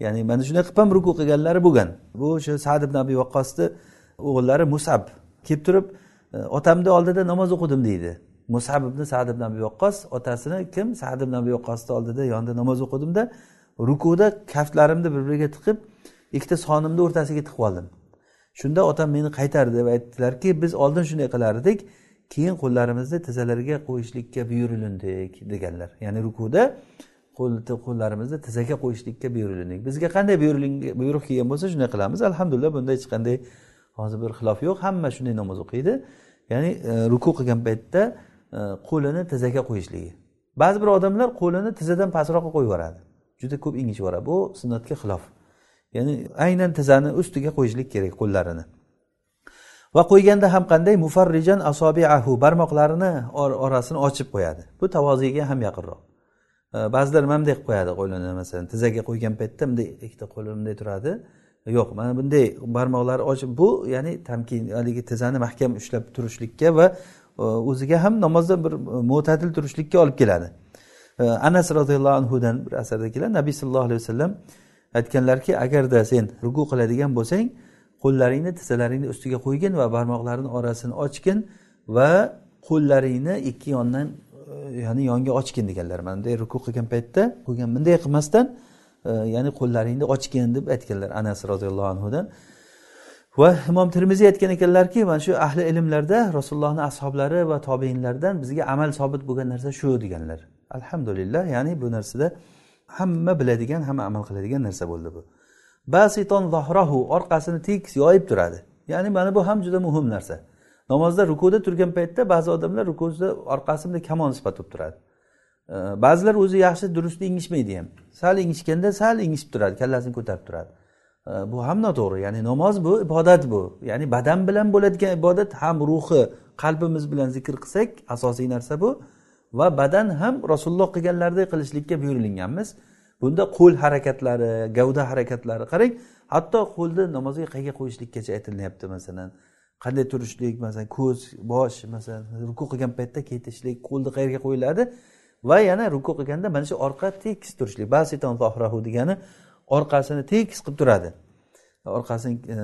Ya'ni mana shunday qilib ham ruku qilganlari bo'lgan. Bu o'sha sad ibn abi vaqqosni o'g'illari musab kelib turib e, otamni oldida namoz o'qidim deydi. Musab ibn sad ibn abi vaqqos otasini kim? Sad ibn abi vaqqosni oldida yonida namoz o'qidimda rukuda kaftlarimni bir biriga tiqib ikkita sonimni o'rtasiga tiqib oldim. Shunda otam meni qaytardi deb aytdilarki biz oldin shunday qilar edik keyin qo'llarimizni tizzalarga qo'yishlikka buyurilindik deganlar. Ya'ni rukuda qo'llarimizni tizzaga qo'yishlikka buyurilindik bizga qanday buyruq kelgan bo'lsa shunday qilamiz alhamdulillah bunda hech qanday hozir bir xilof yo'q hamma shunday namoz o'qiydi. Ya'ni e, ruku qilgan paytda e, qo'lini tizzaga qo'yishligi. Ba'zi bir odamlar qo'lini tizzadan pastroqqa qo'yib yuboradi. Juda ko'p ingichib yuboradi bu sunnatga xilof. Ya'ni aynan tizzani ustiga qo'yishlik kerak qo'llarini. Va qo'yganda ham qanday? Mufarrijan asobiahu barmoqlarini orasini ochib qo'yadi. Bu tavoziga ham yaqinroq. E, ba'zilar mana bunday qilib qo'yadi qo'lini masalan tizzaga qo'ygan paytda bunday ikkita qo'li bunday turadi. Yo'q mana bunday barmoqlari ochib bu ya'ni tamkin haligi tizzani mahkam ushlab turishlikka va e, o'ziga ham namozda bir e, mo'tadil turishlikka olib keladi. E, Anas roziyallohu anhudan bir asarda keladi. Nabiy sallallohu alayhi vasallam aytganlarki agarda sen ruku qiladigan bo'lsang qo'llaringni tizzalaringni ustiga qo'ygin va barmoqlarini orasini ochgin va qo'llaringni ikki yondan ya'ni yonga ochgin deganlar. Mana bunday ruku qilgan paytda qo'ygan bunday qilmasdan ya'ni qo'llaringni ochgin deb aytganlar anas roziyallohu anhudan. Va imom termiziy aytgan ekanlarki mana shu ahli ilmlarda rasulullohni ashoblari va tobeinlardan bizga amal sobit bo'lgan narsa shu deganlar. Alhamdulillah ya'ni bu narsada hamma biladigan hamma amal qiladigan narsa bo'ldi bu. Basiton zohrahu orqasini tekis yoyib turadi. Ya'ni mana bu ham juda muhim narsa. Namozda rukuda turgan paytda ba'zi odamlar rukuda orqasi bunday kamon sifat bo'lib turadi ba'zilar o'zi yaxshi durust engishmaydi ham. Sal engishganda sal engishib turadi kallasini ko'tarib turadi. Bu ham noto'g'ri ya'ni namoz bu ibodat bu. Ya'ni badan bilan bo'ladigan ibodat ham ruhi qalbimiz bilan zikr qilsak asosiy narsa bu. Va badan ham rasululloh qilganlaridek qilishlikka buyurilganmiz. Bunda qo'l harakatlari gavda harakatlari qarang hatto qo'lni namozga qayga qo'yishlikkacha aytilyapti masalan. Qanday turishlik masalan ko'z bosh masalan ruku qilgan paytda ketishlik qo'lni qayerga qo'yiladi? Va yana ruku qilganda mana shu orqa tekis turishlik. Basiton zohrahu degani orqasini tekis qilib turadi. Orqasini e,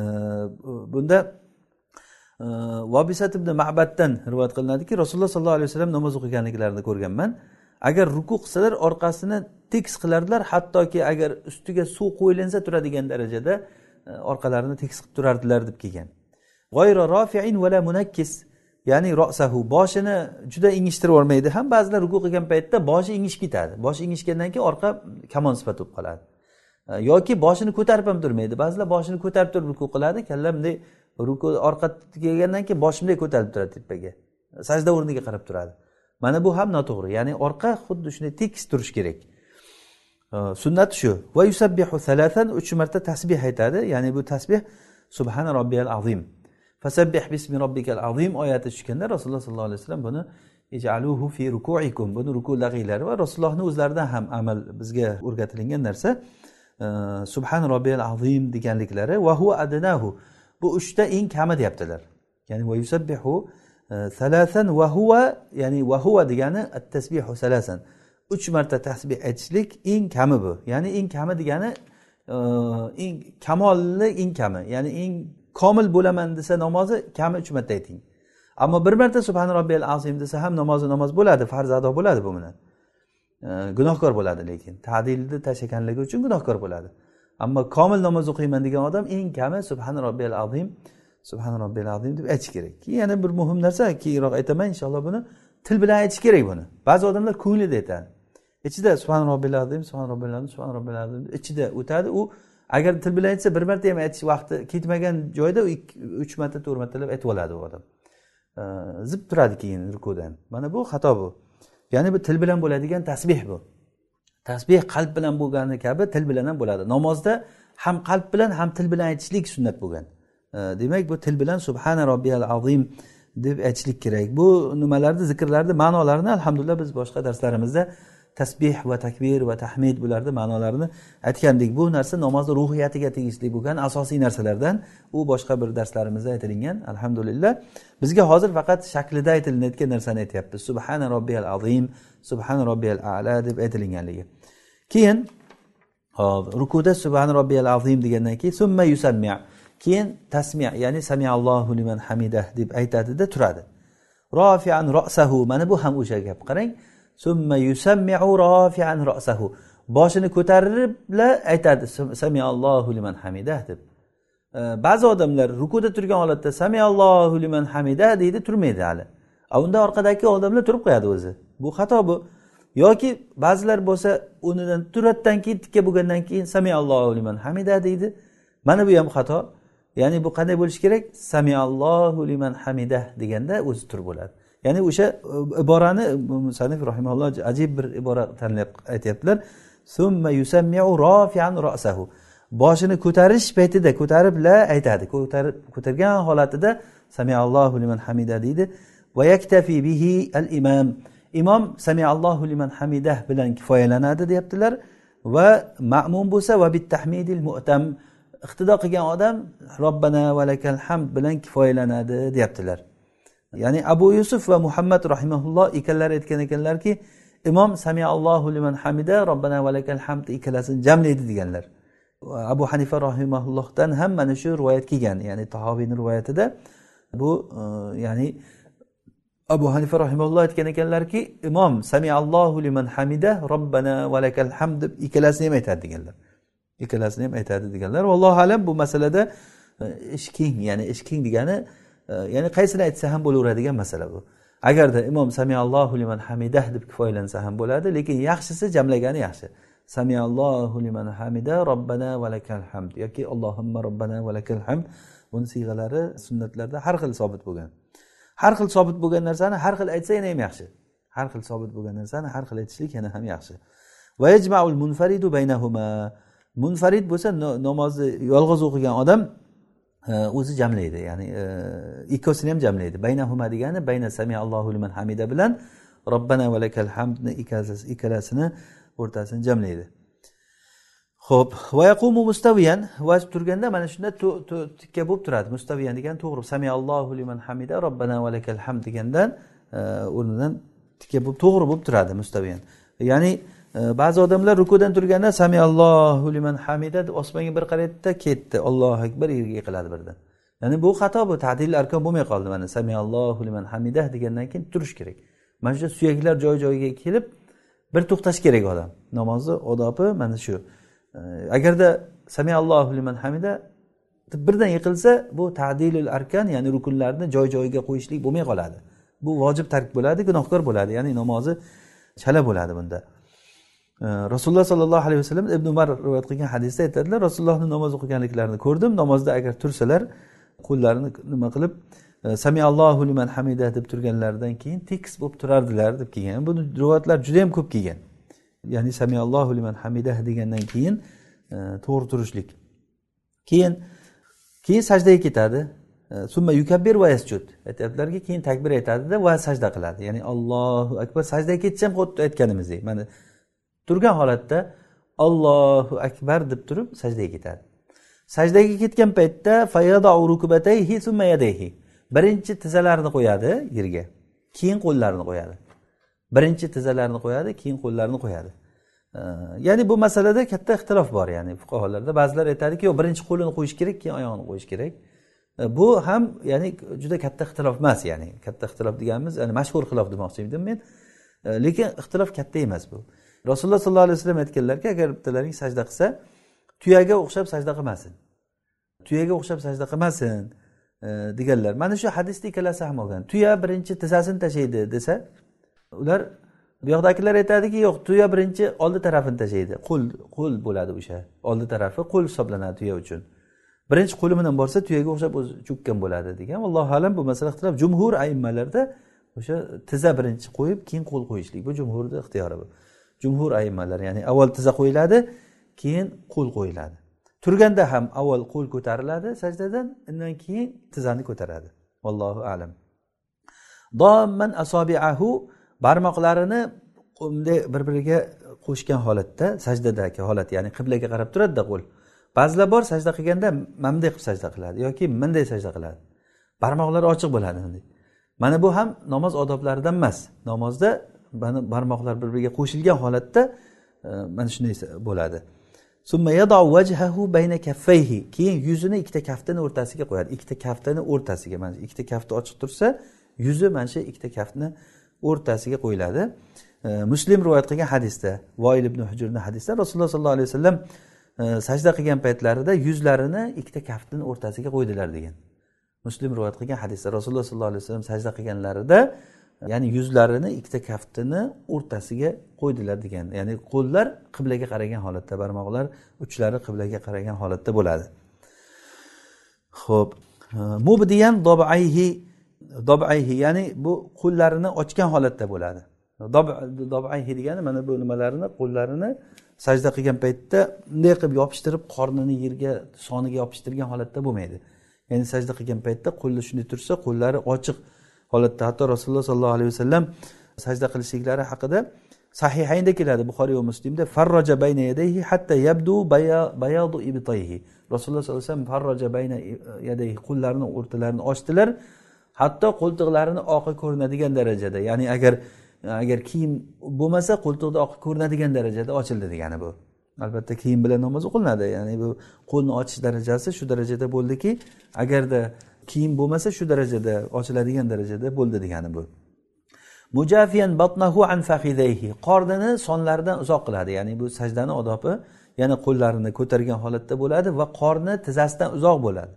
bunda e, vobisat ibn mabaddan rivoyat qilinadiki rasululloh sollallohu alayhi vasallam namoz o'qiganliklarini ko'rganman. Agar ruku qilsalar orqasini tekis qilardilar hattoki agar ustiga suv qo'yilinsa turadigan darajada e, orqalarini tekis qilib turardilar deb kelgan. Rofiin vala munakkis. Ya'ni rosahu boshini juda ingishtirib yubormaydi ham ba'zilar ruku qilgan paytda boshi ingishib ketadi. Boshi ingishgandan keyin orqa kamon sifat bo'lib qoladi. E, yoki boshini ko'tarib ham turmaydi. Ba'zilar boshini ko'tarib turib ruku qiladi kalla bunday ruku orqa kelgandan keyin boshi bunday ko'tarilib turadi tepaga. Sajda o'rniga qarab turadi. Mana bu ham noto'g'ri. Ya'ni orqa xuddi shunday tekis turishi kerak. E, sunnat shu. Va yusabbihu salasan uch marta tasbeh aytadi. Ya'ni bu tasbeh subhana robbiyal azim. Fasabbih bismi robbikal azim oyati tushganda rasululloh sollallohu alayhi vasallam buni ijaluhu fi rukuikum. Buni rukuda qilinglar va rasulullohni o'zlaridan ham amal bizga o'rgatilingan narsa e, subhan robbiyal azim deganliklari va hu adnahu. Bu uchta eng kami deyaptilar. Ya'ni e, va yusabbihu salasan va huva ya'ni va huva degani at tasbihu salasan uch marta tasbih aytishlik eng kami bu. Ya'ni eng kami degani e, eng kamolni eng kami. Ya'ni eng komil bo'laman desa namozi kami uch marta ayting. Ammo bir marta subhana robbiyal azim desa ham namozi namoz bo'ladi farz ado bo'ladi bu bilan. Gunohkor bo'ladi lekin tadilni tashlaganligi uchun gunohkor bo'ladi. Ammo komil namoz o'qiyman degan odam eng kami subhana robbiyal azim subhana robbiyal azim deb aytish kerak. Keyin yana bir muhim narsa keyinroq aytaman inshaalloh buni til bilan aytish kerak buni. Ba'zi odamlar ko'nglida aytadi. Ichida subhana robbiyal azim subhana robbiyal azim subhana robbiyal azim ichida o'tadi. U agar til bilan aytsa bir marta ham aytish vaqti ketmagan joyda uch marta to'rt martalab aytib oladi u odam. Zib turadi keyin rukudan. Mana bu xato bu. Ya'ni bu til bilan bo'ladigan tasbeh bu. Tasbeh qalb bilan bo'lgani kabi til bilan ham bo'ladi. Namozda ham qalb bilan ham til bilan aytishlik sunnat bo'lgan. Demak bu til bilan subhana robbiyal azim deb aytishlik kerak. Bu nimalarni zikrlarni ma'nolarini alhamdulillah biz boshqa darslarimizda tasbeh va takbir va tahmid bularni ma'nolarini aytgandik. Bu narsa namozni ruhiyatiga tegishli bo'lgan asosiy narsalardan. U boshqa bir darslarimizda aytilingan. Alhamdulillah. Bizga hozir faqat shaklida aytilinayotgan narsani aytyapmiz subhana robbiyal azim subhana robbiyal ala deb aytilinganligi. Keyin hop rukuda subhana robbiyal azim degandan keyin summa yusammi. Keyin tasmi ya'ni samiallohu liman hamidah deb aytadida turadi. Rofian rosahu mana bu ham o'sha gap. Qarang summa yusammiu rofian rosahu boshini ko'taribla aytadi samiallohu liman hamida deb. E, ba'zi odamlar rukuda turgan holatda samiallohu liman hamida deydi turmaydi hali. Unda orqadagi odamlar turib qo'yadi o'zi. Bu xato bu. Yoki ba'zilar bo'lsa o'rnidan turadidan keyin tikka bo'lgandan keyin samiallohu liman hamida deydi. Mana bu ham xato. Ya'ni bu qanday bo'lishi kerak? Samiallohu liman hamida deganda o'zi turib bo'ladi. Ya'ni o'sha e, iborani musanif rahimalloh ajib bir ibora tanlab aytyaptilar. Summa rosahu boshini ko'tarish paytida ko'tarib la aytadi. Ko'tarib ko'targan holatida samiallohu liman hamida deydi. Va yaktafi bihi al imom imom samiallohu liman hamidah bilan kifoyalanadi deyaptilar. Va ma'mum bo'lsa va bittahmidil mu'tam. Iqtido qilgan odam robbana valakal hamd bilan kifoyalanadi deyaptilar. Ya'ni abu yusuf va muhammad rahimaulloh ikkalari aytgan ekanlarki imom samiallohu liman hamida robbana valakal hamd ikkalasini jamlaydi deganlar. Abu hanifa rahimaullohdan ham mana shu rivoyat kelgan ya'ni tahoviyni rivoyatida bu e, ya'ni abu hanifa rahimalloh aytgan ekanlarki imom samiallohu liman hamida robbana valakal hamd deb ikkalasini ham aytadi deganlar. Ikkalasini ham aytadi deganlar. Vallohu alam bu masalada e, ish keng ya'ni ish keng degani ya'ni qaysini aytsa ham bo'laveradigan masala bu. Agarda imom samiallohu liman hamidah deb kifoyalansa ham bo'ladi lekin yaxshisi jamlagani yaxshi. Samiallohu liman hamida robbana valakal hamd. Yoki allohimma robbana valakal hamd. Buni siyg'alari sunnatlarda har xil sobit bo'lgan. Har xil sobit bo'lgan narsani har xil aytsa yana ham yaxshi. Har xil sobit bo'lgan narsani har xil aytishlik yana ham yaxshi. Munfaridu baynahuma. Munfarid bo'lsa namozni yolg'iz o'qigan odam o'zi jamlaydi ya'ni e, ikkovsini ham jamlaydi. Baynahuma degani bayna sami allohu liman hamida bilan robbana valakal hamdni ikkalasini o'rtasini jamlaydi. Ho'p va yaqumu mustaviyan va turganda mana shunda tikka bo'lib turadi. Mustaviyan degani to'g'ri sami allohu liman hamida robbana valakal hamd degandan e, o'rnidan tikka bo'lib to'g'ri bo'lib turadi mustaviyan ya'ni E, ba'zi odamlar rukudan turganda samiallohu liman hamida deb osmonga bir qaraydida ketdi. Ollohu akbar yerga yiqiladi birdan. Ya'ni bu xato bu tadil arkon bo'lmay qoldi. Mana samiallohu liman hamida degandan keyin turish kerak. Mana shu suyaklar joy joyiga kelib bir to'xtash kerak odam. Namozni odobi mana shu. E, agarda samiallohu liman hamida deb birdan yiqilsa bu tadilul arkan ya'ni rukunlarni joy joyiga qo'yishlik bo'lmay qoladi. Bu vojib tark bo'ladi gunohkor bo'ladi. Ya'ni namozi chala bo'ladi bunda. Rasululloh sollallohu alayhi vasallam ibn umar rivoyat qilgan hadisda aytadilar rasulullohni namoz o'qiganliklarini ko'rdim. Namozda agar tursalar qo'llarini nima qilib e, samiallohu liman hamida deb turganlaridan keyin tekis bo'lib turardilar deb kelgan. Buni rivoyatlar juda yam ko'p kelgan. Ya'ni samiallohu liman hamida degandan keyin e, to'g'ri turishlik. Keyin keyin sajdaga ketadi. E, summa yukabbir va yasjud. Aytyaptilarki keyin takbir aytadida va sajda qiladi. Ya'ni allohu akbar sajdaga ketsa ham xuddi aytganimizdek. Mana turgan holatda allohu akbar deb turib sajdaga ketadi. Sajdaga ketgan paytda birinchi tizzalarini qo'yadi yerga keyin qo'llarini qo'yadi. Birinchi tizzalarini qo'yadi keyin qo'llarini qo'yadi. Ya'ni bu masalada katta ixtilof bor ya'ni fuqarolarda. Ba'zilar aytadiki yo'q birinchi qo'lini qo'yish kerak keyin oyog'ini qo'yish kerak. Bu ham ya'ni juda katta ixtilof emas ya'ni katta ixtilof deganimiz ya'ni mashhur xilof demoqchi edim men. Lekin ixtilof katta emas bu. Rasululloh sollallohu alayhi vasallam aytganlarki agar bittalaring sajda qilsa tuyaga o'xshab sajda qilmasin. Tuyaga o'xshab sajda qilmasin e, deganlar. Mana shu hadisda ikkalasi ham olgan. Tuya birinchi tizzasini tashlaydi desa ular bu yoqdagilar aytadiki yo'q tuya birinchi oldi tarafini tashlaydi. Qo'l qo'l bo'ladi o'sha oldi tarafi qo'l hisoblanadi tuya uchun. Birinchi qo'li bilan borsa tuyaga o'xshab o'zi cho'kkan bo'ladi degan. Allohu alam bu masala ixtilof jumhur aimmalarda o'sha tizza birinchi qo'yib keyin qo'l qo'yishlik. Bu jumhurni ixtiyori bu. Jumhur aimmalar ya'ni avval tiza qo'yiladi keyin qo'l qo'yiladi. Turganda ham avval qo'l ko'tariladi sajdadan undan keyin tizzani ko'taradi. Vallohu alam. Domman asobiahu barmoqlarini bunday bir biriga qo'shgan holatda sajdadagi holat ya'ni qiblaga qarab turadida qo'l. Ba'zilar bor sajda qilganda mana bunday qilib sajda qiladi yoki bunday sajda qiladi. Barmoqlari ochiq bo'ladi. Mana bu ham namoz odoblaridan emas namozda barmoqlar bir biriga qo'shilgan holatda e, mana shunday bo'ladi. Keyin yuzini ikkita kaftini o'rtasiga qo'yadi. Ikkita kaftini o'rtasiga mana ikkita kafti ochiq tursa yuzi mana shu ikkita kaftni o'rtasiga qo'yiladi. E, Muslim rivoyat qilgan hadisda voil ibn hujurni hadisda rasululloh sollallohu alayhi vasallam e, sajda qilgan paytlarida yuzlarini ikkita kaftini o'rtasiga qo'ydilar degan. Muslim rivoyat qilgan hadisda rasululloh sollallohu alayhi vasallam sajda qilganlarida ya'ni yuzlarini ikkita kaftini o'rtasiga qo'ydilar degan. Ya'ni qo'llar qiblaga qaragan holatda barmoqlar uchlari qiblaga qaragan holatda bo'ladi. Ho'p mubdiyan dobayhi dobayhi ya'ni bu qo'llarini ochgan holatda bo'ladi. Dobayhi degani mana bu nimalarini qo'llarini sajda qilgan paytda bunday qilib yopishtirib qornini yerga soniga yopishtirgan holatda bo'lmaydi. Ya'ni sajda qilgan paytda qo'li shunday tursa qo'llari ochiq holatda hatto rasululloh sollallohu alayhi vasallam sajda qilishliklari haqida sahihaynda keladi buxoriy va muslimda farroja bayna yadayhi hatta yabdu bayadu ibtayhi. Rasululloh sollallohu alayhi vasallam farroja bayna yadayhi qo'llarini o'rtalarini ochdilar hatto qo'ltiqlarini oqi ko'rinadigan darajada. Ya'ni agar agar kiyim bo'lmasa qo'ltiqni oqi ko'rinadigan darajada ochildi degani bu. Albatta kiyim bilan namoz o'qilinadi ya'ni bu qo'lni ochish darajasi shu darajada bo'ldiki agarda kiyim bo'lmasa shu darajada ochiladigan darajada bo'ldi degani bu. Mujafiyan batnahu an fahidayhi qornini sonlaridan uzoq qiladi ya'ni bu sajdani odobi yana qo'llarini ko'targan holatda bo'ladi va qorni tizzasidan uzoq bo'ladi.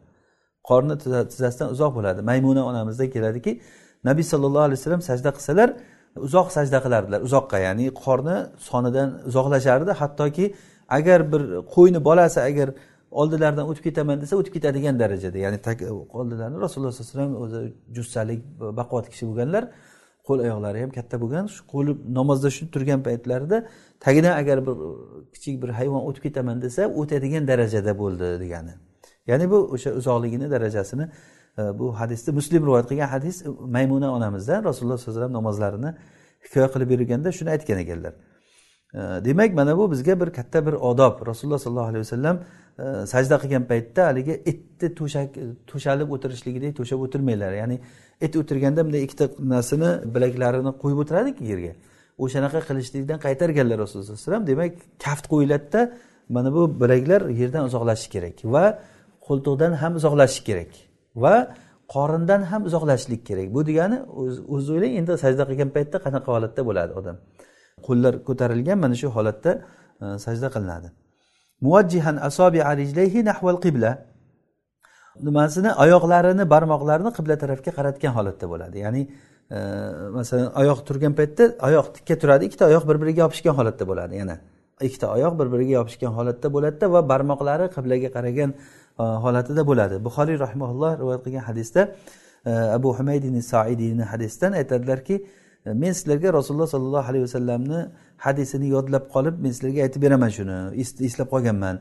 Qorni tizzasidan uzoq bo'ladi. Maymuna onamizda keladiki nabiy sallallohu alayhi vasallam sajda qilsalar uzoq sajda qilardilar uzoqqa ya'ni qorni sonidan uzoqlashardi. Hattoki agar bir qo'yni bolasi agar oldilaridan o'tib ketaman desa o'tib ketadigan darajada. Ya'ni oldilarini rasululloh sallallohu alayhi vasallam o'zi jussalik baquvvat kishi bo'lganlar qo'l oyoqlari ham katta bo'lgan shu qo'li namozda shu turgan paytlarida tagidan agar bir kichik bir hayvon o'tib ketaman desa o'tadigan darajada bo'ldi degani. Ya'ni bu o'sha uzoqligini darajasini e, bu hadisda muslim rivoyat qilgan hadis maymuna onamizdan rasululloh sallallohu alayhi vasallam namozlarini hikoya qilib berganda shuni aytgan ekanlar. Demak mana bu bizga bir katta bir odob. Rasululloh sollallohu alayhi vasallam e, sajda qilgan paytda haligi itni to'shak to'shalib o'tirishligidek to'shab o'tirmanglar. Ya'ni it o'tirganda bunday ikkita narsani bilaklarini qo'yib o'tiradiku yerga. O'shanaqa qilishlikdan qaytarganlar rasululloh sallallohu alayhi vasallam. Demak kaft qo'yiladida mana bu bilaklar yerdan uzoqlashishi kerak va qo'ltiqdan ham uzoqlashish kerak va qorindan ham uzoqlashishlik kerak. Bu degani o'zi o'ylang endi sajda qilgan paytda qanaqa holatda bo'ladi odam? Qo'llar ko'tarilgan mana shu holatda e, sajda qilinadi. Muvajjihan asobi rijlayhi nahval qibla. Nimasini? Oyoqlarini barmoqlarini qibla tarafga qaratgan holatda bo'ladi. Ya'ni e, masalan oyoq turgan paytda oyoq tikka turadi ikkita oyoq bir biriga yopishgan holatda bo'ladi. Yana ikkita oyoq bir biriga yopishgan holatda bo'ladida va barmoqlari qiblaga qaragan e, holatida bo'ladi. Buxoriy rahimaulloh rivoyat qilgan hadisda e, abu humaydin saidiyni hadisdan aytadilarki E, men sizlarga rasululloh sollallohu alayhi vasallamni hadisini yodlab qolib men sizlarga aytib beraman shuni eslab qolganman.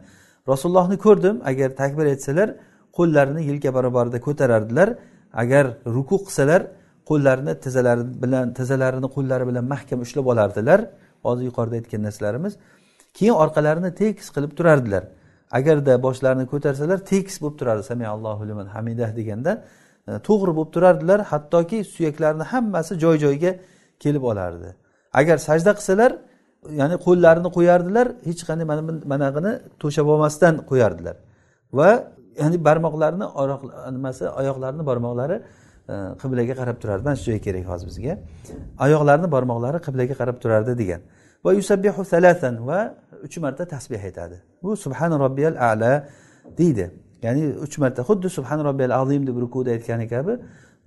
Rasulullohni ko'rdim agar takbir aytsalar qo'llarini yelka barobarida ko'tarardilar. Agar ruku qilsalar qo'llarini tizzalari bilan tizzalarini qo'llari bilan mahkam ushlab olardilar. Hozir yuqorida aytgan narsalarimiz. Keyin orqalarini tekis qilib turardilar. Agarda boshlarini ko'tarsalar tekis bo'lib turardi. Samiallohu liman hamidah deganda e, to'g'ri bo'lib turardilar. Hattoki suyaklarini hammasi joy joyiga kelib olardi. Agar sajda qilsalar ya'ni qo'llarini qo'yardilar hech qanday mana bunaqini to'shab olmasdan qo'yardilar. Va ya'ni barmoqlarini nimasi oyoqlarini barmoqlari e, qiblaga qarab turardi. Mana shu joy kerak hozir bizga. Oyoqlarini barmoqlari qiblaga qarab turardi degan. Va yusabbihu salatan va uch marta tasbeh aytadi. Bu subhan robbiyal ala deydi. Ya'ni uch marta xuddi subhan robbiyal azim deb rukuda aytgani kabi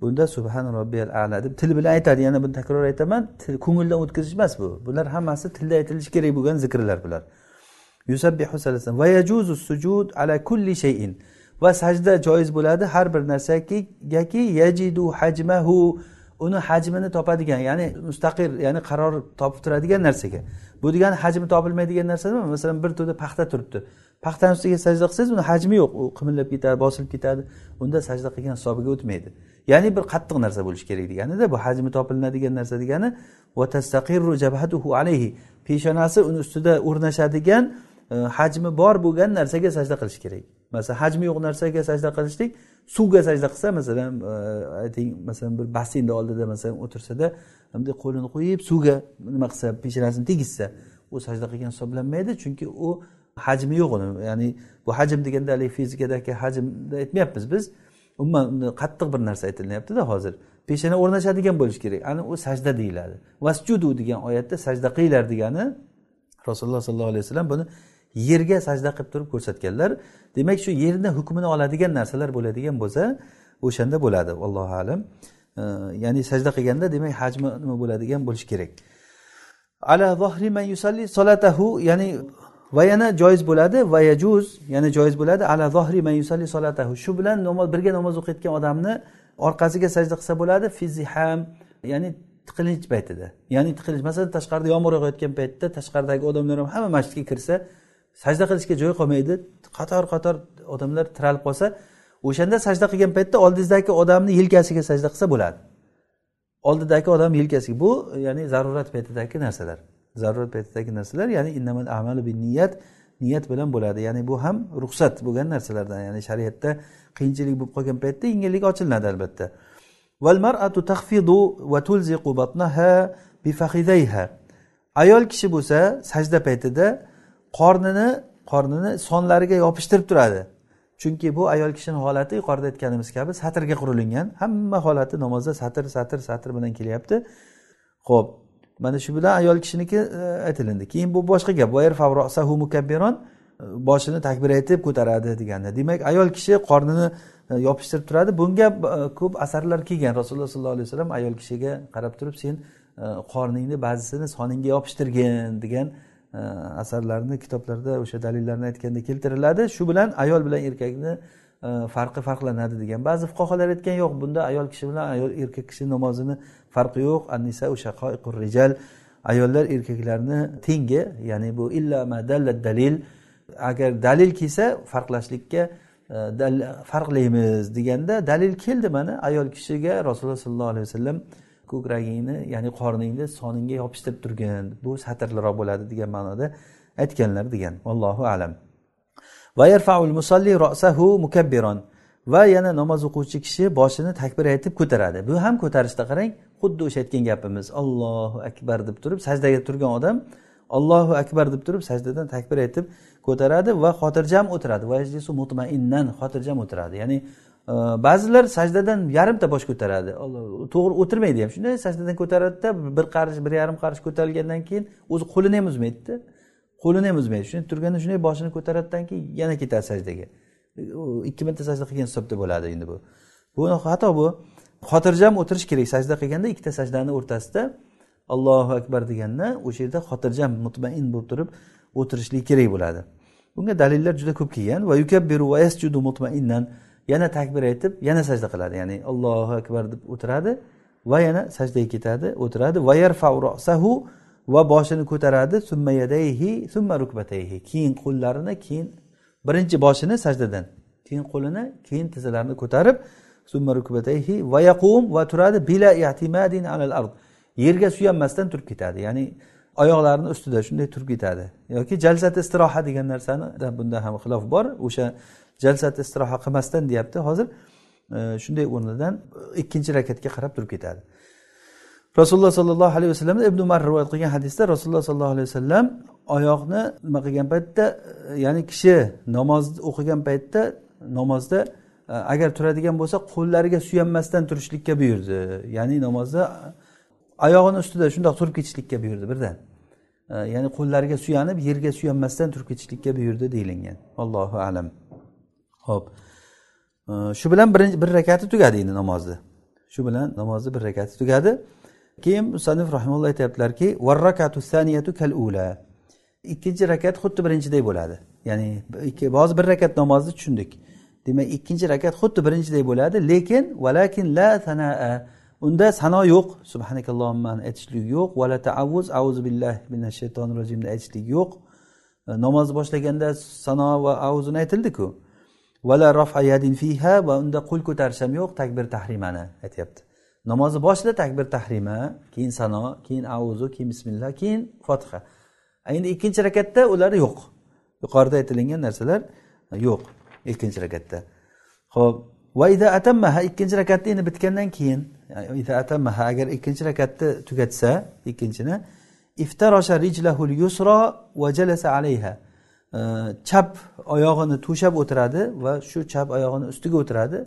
bunda subhan robbiyal ala deb til bilan aytadi. Yana buni takror aytaman. Ko'ngildan o'tkazish emas bu. Bular hammasi tilda aytilishi kerak bo'lgan zikrlar bular. Yusabbihu salasan. Va yajuzu sujud ala kulli shayin. Va sajda joiz bo'ladi har bir narsagaki yajidu hajmahu. Uni hajmini topadigan ya'ni mustaqil ya'ni qaror topib turadigan narsaga. Bu degani hajmi topilmaydigan narsa nima masalan bir to'da paxta turibdi. Paxtani ustiga sajda qilsangiz uni hajmi yo'q. U qimillab ketadi bosilib ketadi. Unda sajda qilgan hisobiga o'tmaydi. Ya'ni bir qattiq narsa bo'lishi kerak deganida bu hajmi topiladigan narsa degani alayhi peshonasi uni ustida o'rnashadigan e, hajmi bor bo'lgan narsaga sajda qilish kerak. Masalan hajmi yo'q narsaga sajda qilishlik suvga sajda qilsa masalan e, ayting masalan bir basseynni oldida masalan o'tirsada bunday qo'lini qo'yib suvga nima qilsa peshonasini tegizsa u sajda qilgan hisoblanmaydi chunki u hajmi yo'q uni. Ya'ni bu hajm deganda haligi fizikadagi hajmni aytmayapmiz biz. Umuman qattiq bir narsa aytilyaptida hozir. Peshana o'rnashadigan bo'lishi kerak. Ana u sajda deyiladi. Vasjudu degan oyatda sajda qilinglar degani rasululloh sollallohu alayhi vasallam buni yerga sajda qilib turib ko'rsatganlar. Demak shu yerni hukmini oladigan narsalar bo'ladigan bo'lsa o'shanda bo'ladi. Allohu alam. Ya'ni sajda qilganda demak hajmi nima bo'ladigan bo'lishi kerak. Ala zohri man yusalli solatahu ya'ni va yana joiz bo'ladi va yajuz yana joiz bo'ladi. Ala zohri man yusalli solatahu. Shu bilan namoz birga namoz o'qiyotgan odamni orqasiga sajda qilsa bo'ladi fiziham ya'ni tiqilinch paytida. Ya'ni tiqilinch masalan tashqarida yomg'ir yog'ayotgan paytda tashqaridagi odamlar ham hamma masjidga kirsa sajda qilishga joy qolmaydi. Qator qator odamlar tiralib qolsa o'shanda sajda qilgan paytda oldingizdagi odamni yelkasiga sajda qilsa bo'ladi. Oldidagi odam yelkasiga. Bu ya'ni zarurat paytidagi narsalar. Zarurat paytidagi narsalar ya'ni innamal amalu bin niyat niyat bilan bo'ladi. Ya'ni bu ham ruxsat bo'lgan narsalardan ya'ni shariatda qiyinchilik bo'lib qolgan paytda yengillik ochiladi albatta. Ayol kishi bo'lsa sajda paytida qornini qornini sonlariga yopishtirib turadi. Chunki bu ayol kishini holati yuqorida aytganimiz kabi satrga qurilingan hamma holati namozda satr satr satr bilan kelyapti. Ho'p mana shu bilan ayol kishiniki e, aytilindi. Keyin bu boshqa gap. E, boshini takbir aytib ko'taradi deganda. Demak ayol kishi qornini e, yopishtirib turadi. Bunga ko'p asarlar kelgan. Rasululloh sollallohu alayhi vasallam ayol kishiga qarab turib sen qorningni ba'zisini soningga yopishtirgin degan asarlarni kitoblarda o'sha dalillarni aytganda keltiriladi. Shu bilan ayol bilan erkakni Э, farqi farqlanadi degan. Ba'zi fuqarolar aytgan yo'q bunda ayol kishi bilan ayol erkak kishi namozini farqi yo'q. Annisa o'sha rijal. Ayollar erkaklarni tengi ya'ni bu illa dalil. Agar dalil kelsa farqlashlikka e, farqlaymiz deganda dalil keldi mana. Ayol kishiga rasululloh sollallohu alayhi vasallam ko'kragingni ya'ni qorningni soningga yopishtirib turgin. Bu satrliroq bo'ladi degan ma'noda aytganlar degan. Allohu alam. Va yarfaul musolli rosahu mukabbiron va yana namoz o'quvchi kishi boshini takbir aytib ko'taradi. Bu ham ko'tarishda qarang xuddi o'sha aytgan gapimiz allohu akbar deb turib sajdaga turgan odam allohu akbar deb turib sajdadan takbir aytib ko'taradi va xotirjam o'tiradi. Mutmainnan xotirjam o'tiradi. Ya'ni e, ba'zilar sajdadan yarimta bosh ko'taradi. To'g'ri o'tirmaydi ham shunday sajdadan ko'taradida bir qarish bir yarim qarish ko'tarilgandan keyin o'zi qo'lini ham uzmaydida. Qo'lini ham uzmaydi. Shunday turganda shunday boshini ko'taradidan keyin yana ketadi sajdaga. Ikki marta sajda qilgan hisobda bo'ladi endi bu. Bu xato bu. Xotirjam o'tirish kerak. Sajda qilganda ikkita sajdani o'rtasida allohu akbar deganda o'sha yerda xotirjam mutmain bo'lib turib o'tirishlik kerak bo'ladi. Bunga dalillar juda ko'p kelgan. Va yukabbiru va yasjudu mutmainnan yana takbir aytib yana sajda qiladi. Ya'ni allohu akbar deb o'tiradi va yana sajdaga ketadi o'tiradi. Va yarfau rosahu va boshini ko'taradi. Summa yadayhi summa rukbatayhi. Keyin qo'llarini keyin birinchi boshini sajdadan keyin qo'lini keyin tizzalarini ko'tarib summa rukbatayhi va yaqum va turadi. Bila i'timadin alal ard. Yerga suyanmasdan turib ketadi. Ya'ni oyoqlarini ustida shunday turib ketadi. Yoki jalsat istiroha degan narsani bunda ham xilof bor. O'sha jalsat istiroha qilmasdan deyapti. Hozir e, shunday o'rnidan ikkinchi rakatga qarab turib ketadi. Rasululloh sollallohu alayhi vasallamdan ibn umar rivoyat qilgan hadisda rasululloh sollallohu alayhi vasallam oyoqni nima qilgan paytda e, ya'ni kishi namoz o'qigan paytda namozda e, agar turadigan bo'lsa qo'llariga suyanmasdan turishlikka buyurdi. Ya'ni namozda oyog'ini ustida shundoq turib ketishlikka buyurdi birdan e, ya'ni qo'llariga suyanib yerga suyanmasdan turib ketishlikka buyurdi deyilgan. Allohu alam. Ho'p shu bilan birinchi bir rakati tugadi endi namozni shu bilan namozni bir rakati tugadi. Keyin musanif rahimulloh aytyaptilarki varrakatu saniyatu kal ula ikkinchi rakat xuddi birinchiday bo'ladi. Ya'ni hozir bir rakat namozni tushundik. Demak ikkinchi rakat xuddi birinchiday bo'ladi lekin valakin la sanaa unda sano yo'q. Subhanakallohumani aytishlik yo'q. Vala taavuz auzu billahi minash shaytonir rojimni aytishlik yo'q. E, namozni boshlaganda sano va avuzini aytildiku. Vala rafa yadin fiha va unda qo'l ko'tarish ham yo'q takbir tahrimani aytyapti. Namozni boshida takbir tahrima keyin sano keyin avuzu keyin bismillah keyin fotiha endi ikkinchi rakatda ular yo'q. Yuqorida aytilingan narsalar e, yo'q ikkinchi rakatda. Ho'p va ida atammaha ikkinchi rakatni endi bitgandan keyin e, ida atammaha agar ikkinchi rakatni tugatsa ikkinchini iftarosha rijlahul yusro va jalasa alayha. E, chap oyog'ini to'shab o'tiradi va shu chap oyog'ini ustiga o'tiradi.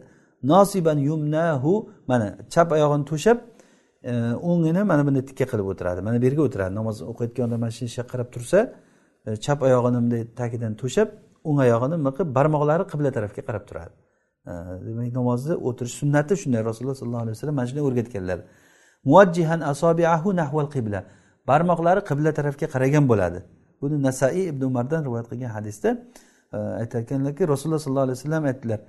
Nosiban yumnahu mana chap oyog'ini to'shab e, o'ngini mana bunday tikka qilib o'tiradi. Mana bu yerga o'tiradi. Namoz o'qiyotganda mana shu ishga qarab tursa e, chap oyog'ini bunday tagidan to'shab o'ng oyog'ini nima qilib barmoqlari qibla tarafga qarab turadi. E, demak namozni o'tirish sunnati shunday. Rasululloh sollallohu alayhi vasallam mana shunday o'rgatganlar. Muajjihan asobiahu nahval qibla. Barmoqlari qibla tarafga qaragan bo'ladi. Buni nasaiy ibn umardan rivoyat qilgan hadisda aytar ekanlarki rasululloh sollallohu alayhi vasallam aytdilar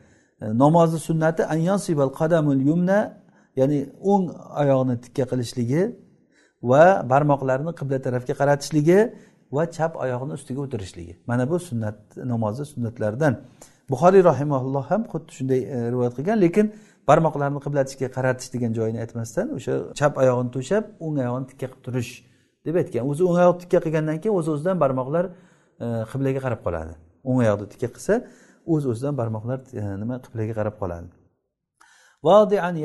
E, namozni sunnati anyonsibal qadamul yumna ya'ni o'ng oyoqni tikka qilishligi va barmoqlarini qibla tarafga qaratishligi va chap oyog'ini ustiga o'tirishligi. Mana bu sunnat namozni sunnatlaridan buxoriy rahimaulloh ham xuddi shunday e, rivoyat qilgan lekin barmoqlarni qiblatishga qaratish degan joyini aytmasdan o'sha chap oyog'ini to'shab o'ng oyog'ini tikka qilib turish deb aytgan. O'zi o'ng oyoqni tikka qilgandan keyin o'z o'zidan barmoqlar e, qiblaga qarab qoladi. O'ng oyoqni tikka qilsa o'z o'zidan barmoqlar e, nima tuplaga qarab qoladi.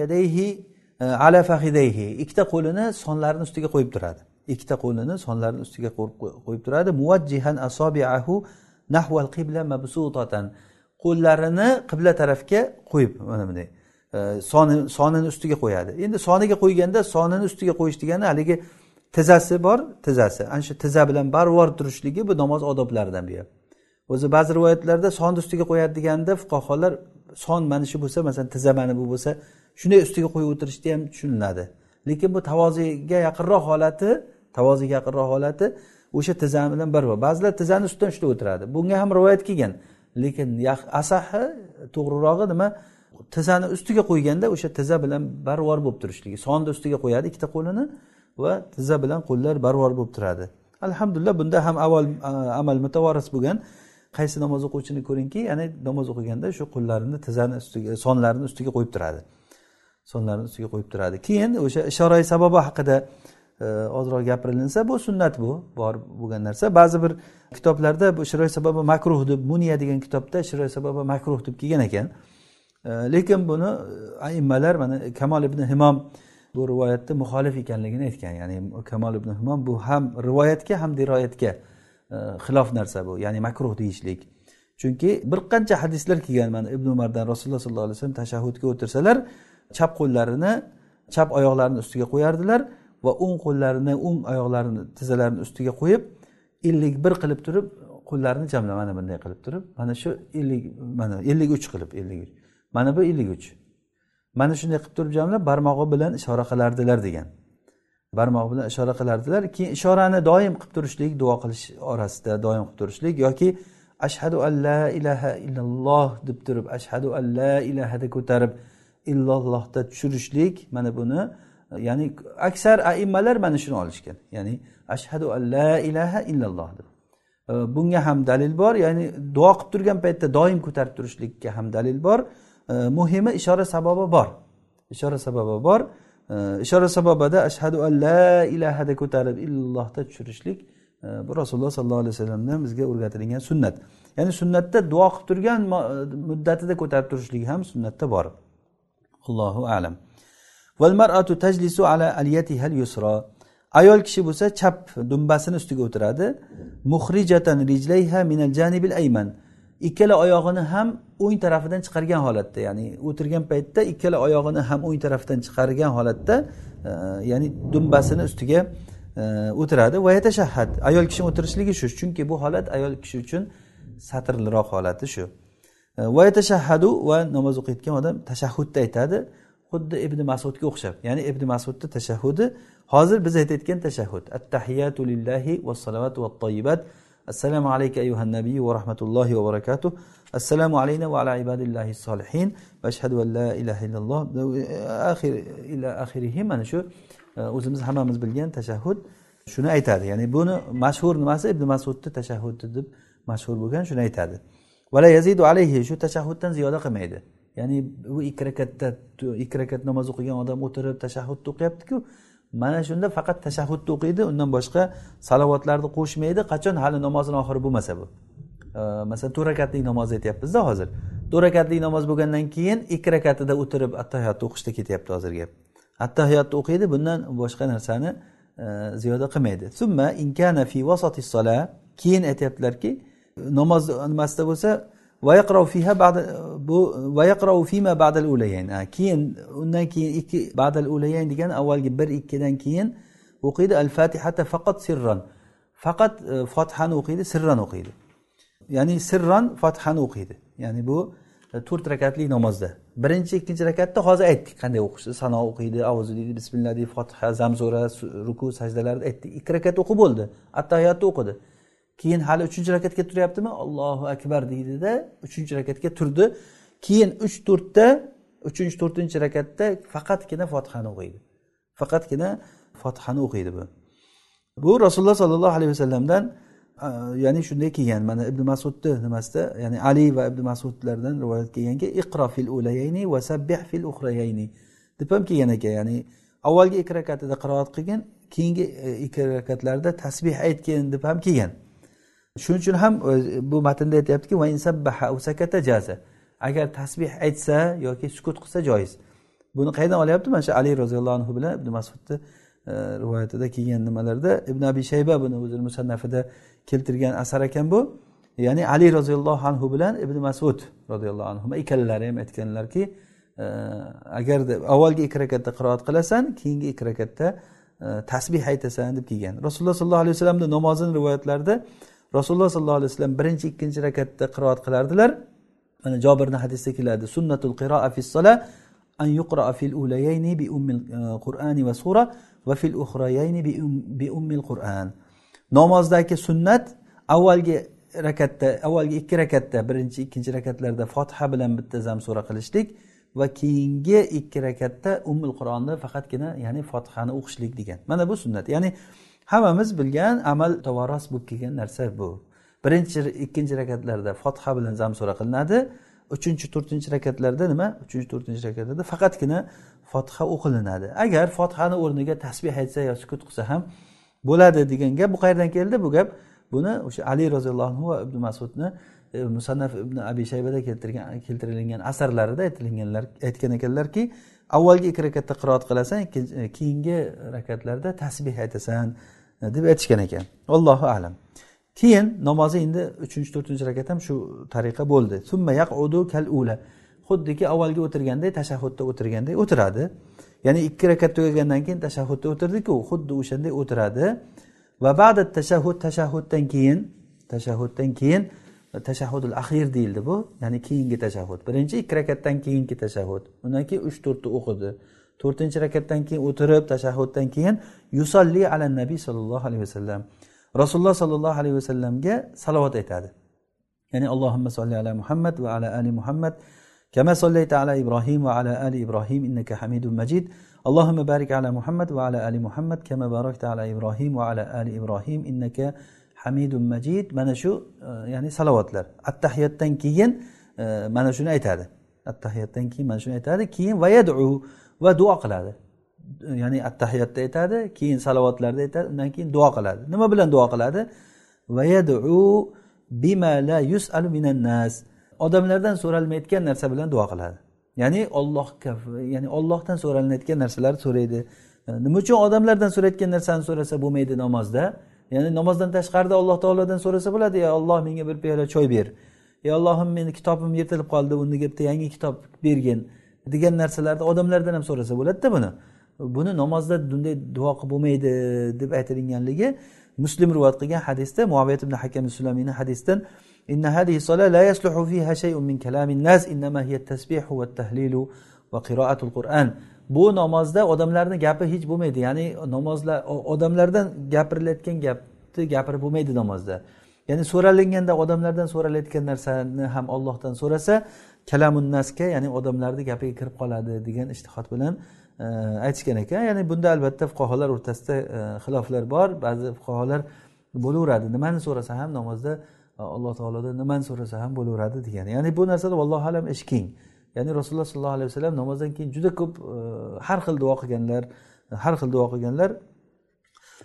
Yadayhi e, ala fahidayhi ikkita qo'lini sonlarini ustiga qo'yib turadi. Ikkita qo'lini sonlarini ustiga qo'yib turadi. Muvajjihan asobiahu nahval qibla mabsutatan. Qo'llarini qibla tarafga qo'yib mana bunday e, soni sonini ustiga qo'yadi. Endi soniga qo'yganda sonini ustiga qo'yish degani haligi tizzasi bor tizzasi ana shu tizza bilan barobar turishligi bu namoz odoblaridan bu o'zi ba'zi rivoyatlarda sonni ustiga qo'yadi deganda fuqarolar son mana shu bo'lsa masalan tizza mana bu bo'lsa shunday ustiga qo'yib o'tirishni ham tushuniladi. Lekin bu tavoziga yaqinroq holati tavoziga yaqinroq holati o'sha tizzani bilan barobar ba'zilar tizzani ustidan ushlab o'tiradi. Bunga ham rivoyat kelgan. Lekin asahi to'g'rirog'i nima? Tizzani ustiga qo'yganda o'sha tizza bilan barobar bo'lib turishligi. Sonni ustiga qo'yadi ikkita qo'lini va tizza bilan qo'llar barobar bo'lib turadi. Alhamdulillah bunda ham avval amal mutavoris bo'lgan. Qaysi namoz o'quvchini ko'ringki ya'ni namoz o'qiganda shu qo'llarini tizzani ustiga sonlarini ustiga qo'yib turadi. Sonlarini ustiga qo'yib turadi. Keyin o'sha ishorai sababi haqida e, ozroq gapirilinsa bu sunnat bu bor bo'lgan narsa. Ba'zi bir kitoblarda bu shiroy sababi makruh deb muniya degan kitobda shiroy sababi makruh deb kelgan ekan. E, lekin buni e, aimmalar mana kamol ibn himom bu rivoyatni muxolif ekanligini aytgan. Ya'ni kamol ibn himom bu ham rivoyatga ham diroyatga Э, xilof narsa bu ya'ni makruh deyishlik. Chunki bir qancha hadislar kelgan mana ibn umardan rasululloh sollallohu alayhi vasallam tashahhudga o'tirsalar chap qo'llarini chap oyoqlarini ustiga qo'yardilar va o'ng qo'llarini o'ng oyoqlarini tizzalarini ustiga qo'yib ellik bir qilib turib qo'llarini jamla mana bunday qilib turib mana shu ellik mana ellik uch qilib ellik uch. Mana bu ellik uch. Mana shunday qilib turib jamlab barmog'i bilan ishora qilardilar degan. Barmog'i bilan ishora qilardilar keyin ishorani doim qilib turishlik duo qilish orasida doim qilib turishlik yoki ashhadu an la ilaha illalloh deb turib ashhadu an la ilahada ko'tarib illallohda tushirishlik mana buni ya'ni aksar aimmalar mana shuni olishgan. Ya'ni ashhadu an la ilaha illalloh deb. Bunga ham dalil bor. Ya'ni duo qilib turgan paytda doim ko'tarib turishlikka ham dalil bor. Muhimi ishora sababi bor. Ishora sababi bor. Ishora sababada ashhadu an la ilaha ko'tarib illohda tushirishlik e, bu rasululloh sollallohu alayhi vasallamdan bizga o'rgatilgan sunnat. Ya'ni sunnatda duo qilib turgan e, muddatida ko'tarib turishlik ham sunnatda bor. Allohu alam. Ayol kishi bo'lsa chap dumbasini ustiga o'tiradi. Muhrijatan rijlayha minal janibil ayman. Ikkala oyog'ini ham o'ng tarafidan chiqargan holatda ya'ni o'tirgan paytda ikkala oyog'ini ham o'ng tarafdan chiqargan holatda e, ya'ni dumbasini ustiga e, o'tiradi. Va yatashahhad. Ayol kishini o'tirishligi shu chunki bu holat ayol kishi uchun satrliroq holati shu. E, va yatashahhadu va namoz o'qiyotgan odam tashahhudda aytadi xuddi ibn masudga o'xshab. Ya'ni ibn masudni tashahhudi hozir biz aytayotgan tashahhud. Attahiyatu lillahi vassalavatu vattoyibat assalomu alayka ayyuhan nabiy va rahmatullohi va barakatuh. Assalomu alayna va ala ibadillahi solihin va ashhadu an la ilaha illalloh. Axir ila axirihi mana shu uh, o'zimiz hammamiz bilgan tashahhud shuni aytadi. Ya'ni buni mashhur nimasi? Ibn masudni tashahhudi deb mashhur bo'lgan shuni aytadi. Vala yazidu alayhi shu tashahhuddan ziyoda qilmaydi. Ya'ni bu ikki rakatda ikki rakat namoz o'qigan odam o'tirib tashahhudni o'qiyaptiku mana shunda faqat tashahhudni o'qiydi undan boshqa salovatlarni qo'shmaydi. Qachon hali namozini oxiri bo'lmasa bu? Masalan to'rt rakatlik namoz aytyapmizda hozir. To'rt rakatlik namoz bo'lgandan keyin ikki rakatida o'tirib attahiyotni o'qishda ketyapti hozir gap. Attahiyotni o'qiydi bundan boshqa narsani ziyoda qilmaydi. Summa inkana fi keyin aytyaptilarki namoz nimasida bo'lsa bu fima ba'dal ulayayn. Keyin undan keyin ikki ba'dal ulayayn degani avvalgi bir ikkidan keyin o'qiydi al fatihata faqat sirran. Faqat e, fotihani o'qiydi sirran o'qiydi. Ya'ni sirron fotihani o'qiydi. Ya'ni bu e, to'rt rakatli namozda. Birinchi ikkinchi rakatda hozir aytdik. Qanday o'qishni sano o'qiydi avuzu deydi bismillah deydi fotiha zamzura ruku sajdalarni aytdik. Ikki rakat o'qib bo'ldi. Attahiyotni o'qidi. Keyin hali uchinchi rakatga turyaptimi allohu akbar deydida uchinchi rakatga turdi. Keyin uch to'rtda uchinchi to'rtinchi rakatda faqatgina fotihani o'qiydi. Faqatgina fotihani o'qiydi bu. Bu rasululloh sollallohu alayhi vasallamdan ya'ni shunday kelgan. Mana ibn masudni nimasida ya'ni ali va ibn masudlardan rivoyat kelganki iqro fil ulayayni va sabbih fil uxrayayni deb ham kelgan ekan. Ya'ni avvalgi ikki rakatida qiroat qilgin keyingi e, ikki rakatlarda tasbeh aytgin deb ham kelgan. Shuning uchun ham e, bu matnda aytyaptiki agar tasbeh aytsa yoki sukut qilsa joiz. Buni qayerdan olyapti? Mana shu ali roziyallohu anhu bilan ibn masudni e, rivoyatida kelgan nimalarda ibn abi shayba buni o'zini musannafida keltirgan asar ekan bu. Ya'ni ali roziyallohu anhu bilan ibn masud roziyallohu anhu ikkalalari ham aytganlarki e, agarda avvalgi ikki rakatda qiroat qilasan keyingi ikki rakatda e, tasbeh aytasan deb kelgan. Rasululloh sollallohu alayhi vasallamni namozini rivoyatlarida rasululloh sollallohu alayhi vasallam birinchi ikkinchi rakatda qiroat qilardilar. Mana jobirni hadisda keladi. Sunnatul qiroa fi sola an yuqraa fil ulayayni bi ummil e, qur'ani va sura va fil uxrayayni um, bi ummil qur'an. Namozdagi sunnat avvalgi rakatda avvalgi ikki rakatda birinchi ikkinchi rakatlarda fotiha bilan bitta zam sura qilishlik va keyingi ikki rakatda ummul qur'onni faqatgina ya'ni fotihani o'qishlik degan. Mana bu sunnat. Ya'ni hammamiz bilgan amal tovaros bo'lib kelgan narsa bu. Birinchi ikkinchi rakatlarda fotiha bilan zamsura qilinadi. Uchinchi to'rtinchi rakatlarda nima? Uchinchi to'rtinchi rakatlarda faqatgina fotiha o'qilinadi. Agar fotihani o'rniga tasbeh aytsa yo sukut qilsa ham bo'ladi degan gap bu qayerdan keldi? Bu gap buni o'sha ali roziyallohu anhu va ibn masudni e, musannaf ibn abi shaybada keltirgan keltirilgan asarlarida aytilganlar aytgan ekanlarki avvalgi ikki rakatda qiroat qilasan e, keyingi rakatlarda tasbeh aytasan. Deb aytishgan ekan. Allohu alam. Keyin namozi endi uchinchi to'rtinchi rakat ham shu tariqa bo'ldi. Summa yaqudu kal ula xuddiki avvalgi o'tirganday tashahhudda o'tirganday o'tiradi. Ya'ni ikki rakat tugagandan keyin tashahhudda o'tirdiku xuddi o'shanday o'tiradi. Va ba'da tashahhud tashahhuddan keyin tashahhuddan keyin tashahhudul axir deyildi bu. Ya'ni keyingi tashahhud. Birinchi ikki rakatdan keyingi tashahhud. Undan keyin uch to'rtta o'qidi. to'rtinchi rakatdan keyin o'tirib tashahhuddan keyin yusolli ala nabiy sollallohu alayhi vasallam rasululloh sollallohu alayhi vasallamga salovat aytadi ya'ni allohimma solli ala muhammad va ala ali muhammad كما صليت على إبراهيم وعلى آل إبراهيم إنك حميد مجيد اللهم بارك على محمد وعلى آل محمد كما باركت على إبراهيم وعلى آل إبراهيم إنك hamidun majid mana shu e, ya'ni salovatlar attahiyatdan keyin e, mana shuni aytadi attahiyatdan keyin mana shuni aytadi keyin va yadu va duo qiladi. Ya'ni attahiyatda aytadi keyin salovatlarda aytadi undan keyin duo qiladi. Nima bilan duo qiladi? Va yadu bima la yusalu minan nas. Odamlardan so'ralmayotgan narsa bilan duo qiladi. Ya'ni ollohga ya'ni ollohdan so'ralinayotgan narsalarni so'raydi. Nima uchun odamlardan so'rayotgan narsani so'rasa bo'lmaydi namozda? Ya'ni namozdan tashqarida alloh taolodan so'rasa bo'ladi ya olloh menga bir piyola choy ber. Ey ollohim meni kitobim yirtilib qoldi uni bitta yangi kitob bergin. degan narsalarni odamlardan ham so'rasa bo'ladida buni buni namozda bunday duo qilib bo'lmaydi deb aytilinganligi muslim rivoyat qilgan hadisda muaviyat ibn hakam sulamiyni hadisdan إن هذه الصلاة لا يصلح فيها شيء من كلام الناس إنما هي التسبيح والتهليل وقراءة القرآن bu namozda odamlarni gapi hech bo'lmaydi ya'ni namozlar odamlardan gapirilayotgan gapni gapirib bo'lmaydi namozda Ya'ni so'ralinganda odamlardan so'ralayotgan narsani ham ollohdan so'rasa kalamun nasga ya'ni odamlarni gapiga kirib qoladi degan ishtihod bilan e, aytishgan ekan. Ya'ni bunda albatta fuqarolar o'rtasida e, xiloflar bor. Ba'zi fuqarolar bo'laveradi. Nimani so'rasa ham namozda e, alloh taolodan nimani so'rasa ham bo'laveradi degan ya'ni bu narsada allohu alam ish keng ya'ni rasululloh sollallohu alayhi vasallam namozdan keyin juda ko'p har xil duo qilganlar har xil duo qilganlar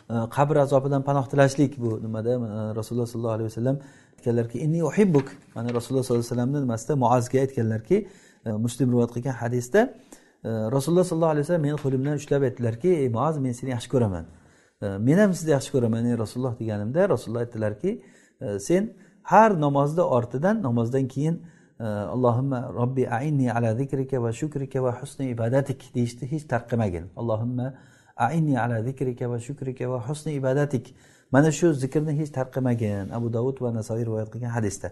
Э, qabr azobidan panoh tilashlik bu nimada? Rasululloh sollallohu alayhi vasallam aytganlarki inni uhibbuk. Mana rasululloh sollallohu alayhi vasallamni nimasida? Muazga aytganlarki e, muslim rivoyat qilgan hadisda e, rasululloh sollallohu alayhi vasallam meni qo'limdan ushlab aytdilarki ey muaz men seni yaxshi ko'raman. E, men ham sizni yaxshi ko'raman ey rasululloh deganimda rasululloh aytdilarki sen har namozni ortidan namozdan keyin allohimma robbi ainni ala zikrika va shukrika va husni ibadatik deyishni hech tarqamagin. Allohimma aini ala zikrika va shukrika va husni ibadatik. Mana shu zikrni hech tarqamagin. Abu davud va nasoiy rivoyat qilgan hadisda.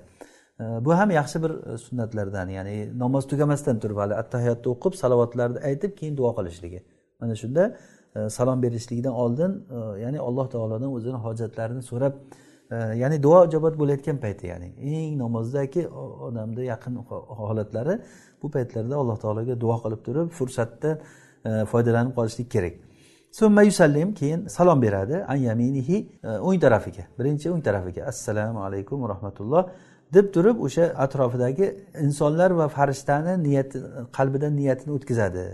Bu ham yaxshi bir e, sunnatlardan ya'ni namoz tugamasdan turib hali attahiyatni o'qib salovatlarni aytib keyin duo qilishligi. Mana shunda e, salom berishlikdan oldin e, ya'ni alloh taolodan o'zini hojatlarini so'rab ya'ni duo ijobat bo'layotgan payti ya'ni eng namozdagi odamni yaqin holatlari bu paytlarda alloh taologa duo qilib turib fursatdan foydalanib qolishlik kerak. Summa yusallim keyin salom beradi an yaminihi e, o'ng tarafiga. Birinchi o'ng tarafiga assalomu alaykum va rahmatulloh deb turib o'sha atrofidagi insonlar va farishtani niyati qalbidan niyatini o'tkazadi.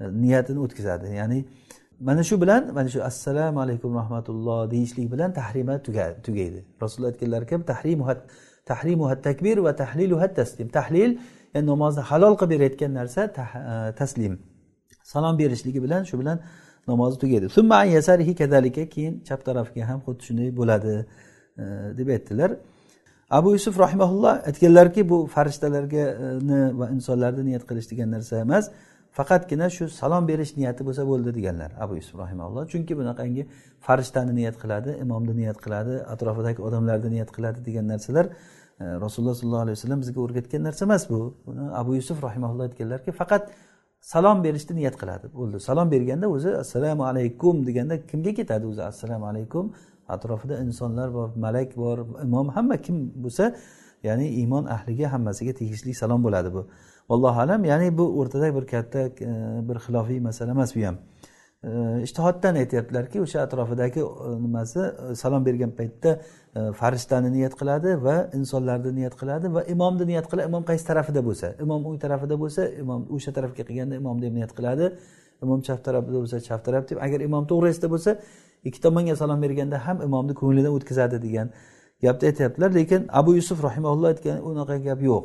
E, niyatini o'tkazadi. Ya'ni mana shu bilan mana shu assalomu alaykum rahmatulloh deyishlik bilan tahrima tugaydi. Rasululloh aytganlar kabi tahrimu tahrimu takbir va tahlilu taslim. Tahlil ya'ni namozni halol qilib berayotgan narsa e, taslim. Salom berishligi bilan shu bilan namozi tugaydi. Keyin chap tarafiga ham xuddi shunday bo'ladi e, deb aytdilar. Abu yusuf rahimaulloh aytganlarki bu farishtalarga va insonlarni niyat qilish degan narsa emas faqatgina shu salom berish niyati bo'lsa bo'ldi deganlar abu yusuf rahimaulloh chunki bunaqangi farishtani niyat qiladi imomni niyat qiladi atrofidagi odamlarni niyat qiladi degan narsalar e, rasululloh sollallohu alayhi vasallam bizga o'rgatgan narsa emas bu. Buni abu yusuf rahimaulloh aytganlarki faqat salom berishni niyat qiladi. Bo'ldi. Salom berganda o'zi assalomu alaykum deganda kimga ketadi o'zi? Assalomu alaykum atrofida insonlar bor malak bor imom hamma kim bo'lsa ya'ni iymon ahliga hammasiga tegishli salom bo'ladi bu. Allohu alam ya'ni bu o'rtada bir katta e, bir xilofiy masala emas bu ham. E, Ishtihoddan aytyaptilarki o'sha atrofidagi e, nimasi salom bergan paytda E, farishtani niyat qiladi va insonlarni niyat qiladi va imomni niyat qiladi. Imom qaysi tarafida bo'lsa? Imom o'ng tarafida bo'lsa imom o'sha tarafga qilganda imomni deb niyat qiladi. Imom chap tarafida bo'lsa chap taraf deb. Agar imom to'g'risida bo'lsa ikki tomonga salom berganda ham imomni ko'nglidan o'tkazadi degan gapni aytyaptilar. Lekin abu yusuf rahimaulloh aytgan unaqa gap yo'q.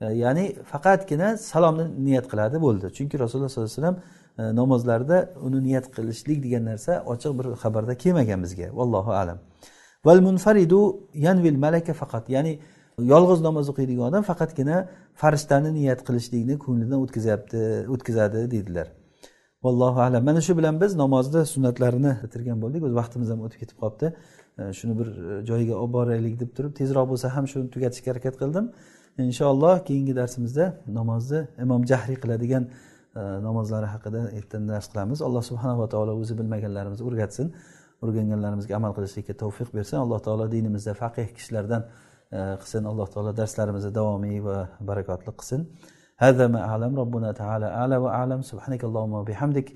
E, ya'ni faqatgina salomni niyat qiladi bo'ldi. Chunki rasululloh sollallohu alayhi vasallam e, namozlarda uni niyat qilishlik degan narsa ochiq bir xabarda kelmagan bizga. Vallohu alam. Val munfaridu yanvil malaka faqat. Ya'ni yolg'iz namoz o'qiydigan odam faqatgina farishtani niyat qilishlikni ko'nglidan o'tkazyapti o'tkazadi deydilar. Vallohu alam. Mana shu bilan biz namozni sunnatlarini bitirgan bo'ldik. O'z vaqtimiz ham o'tib ketib qolibdi. Shuni bir e, joyiga olib boraylik deb turib tezroq bo'lsa ham shuni tugatishga harakat qildim. Inshaalloh keyingi darsimizda namozni imom jahriy qiladigan e, namozlari haqida ertadan dars qilamiz. Alloh subhanava taolo o'zi bilmaganlarimizni o'rgatsin. o'rganganlarimizga amal qilishlikka tavfiq bersin alloh taolo dinimizda faqih kishilardan e, qilsin alloh taolo darslarimizni davomiy va barakotli qilsin هذا ما أعلم ربنا تعالى أعلى وأعلم سبحانك اللهم وبحمدك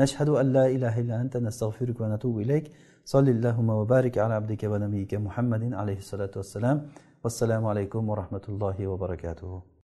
نشهد أن لا إله إلا أنت نستغفرك ونتوب إليك صل اللهم وبارك على عبدك ونبيك محمد عليه الصلاة والسلام والسلام عليكم ورحمة الله وبركاته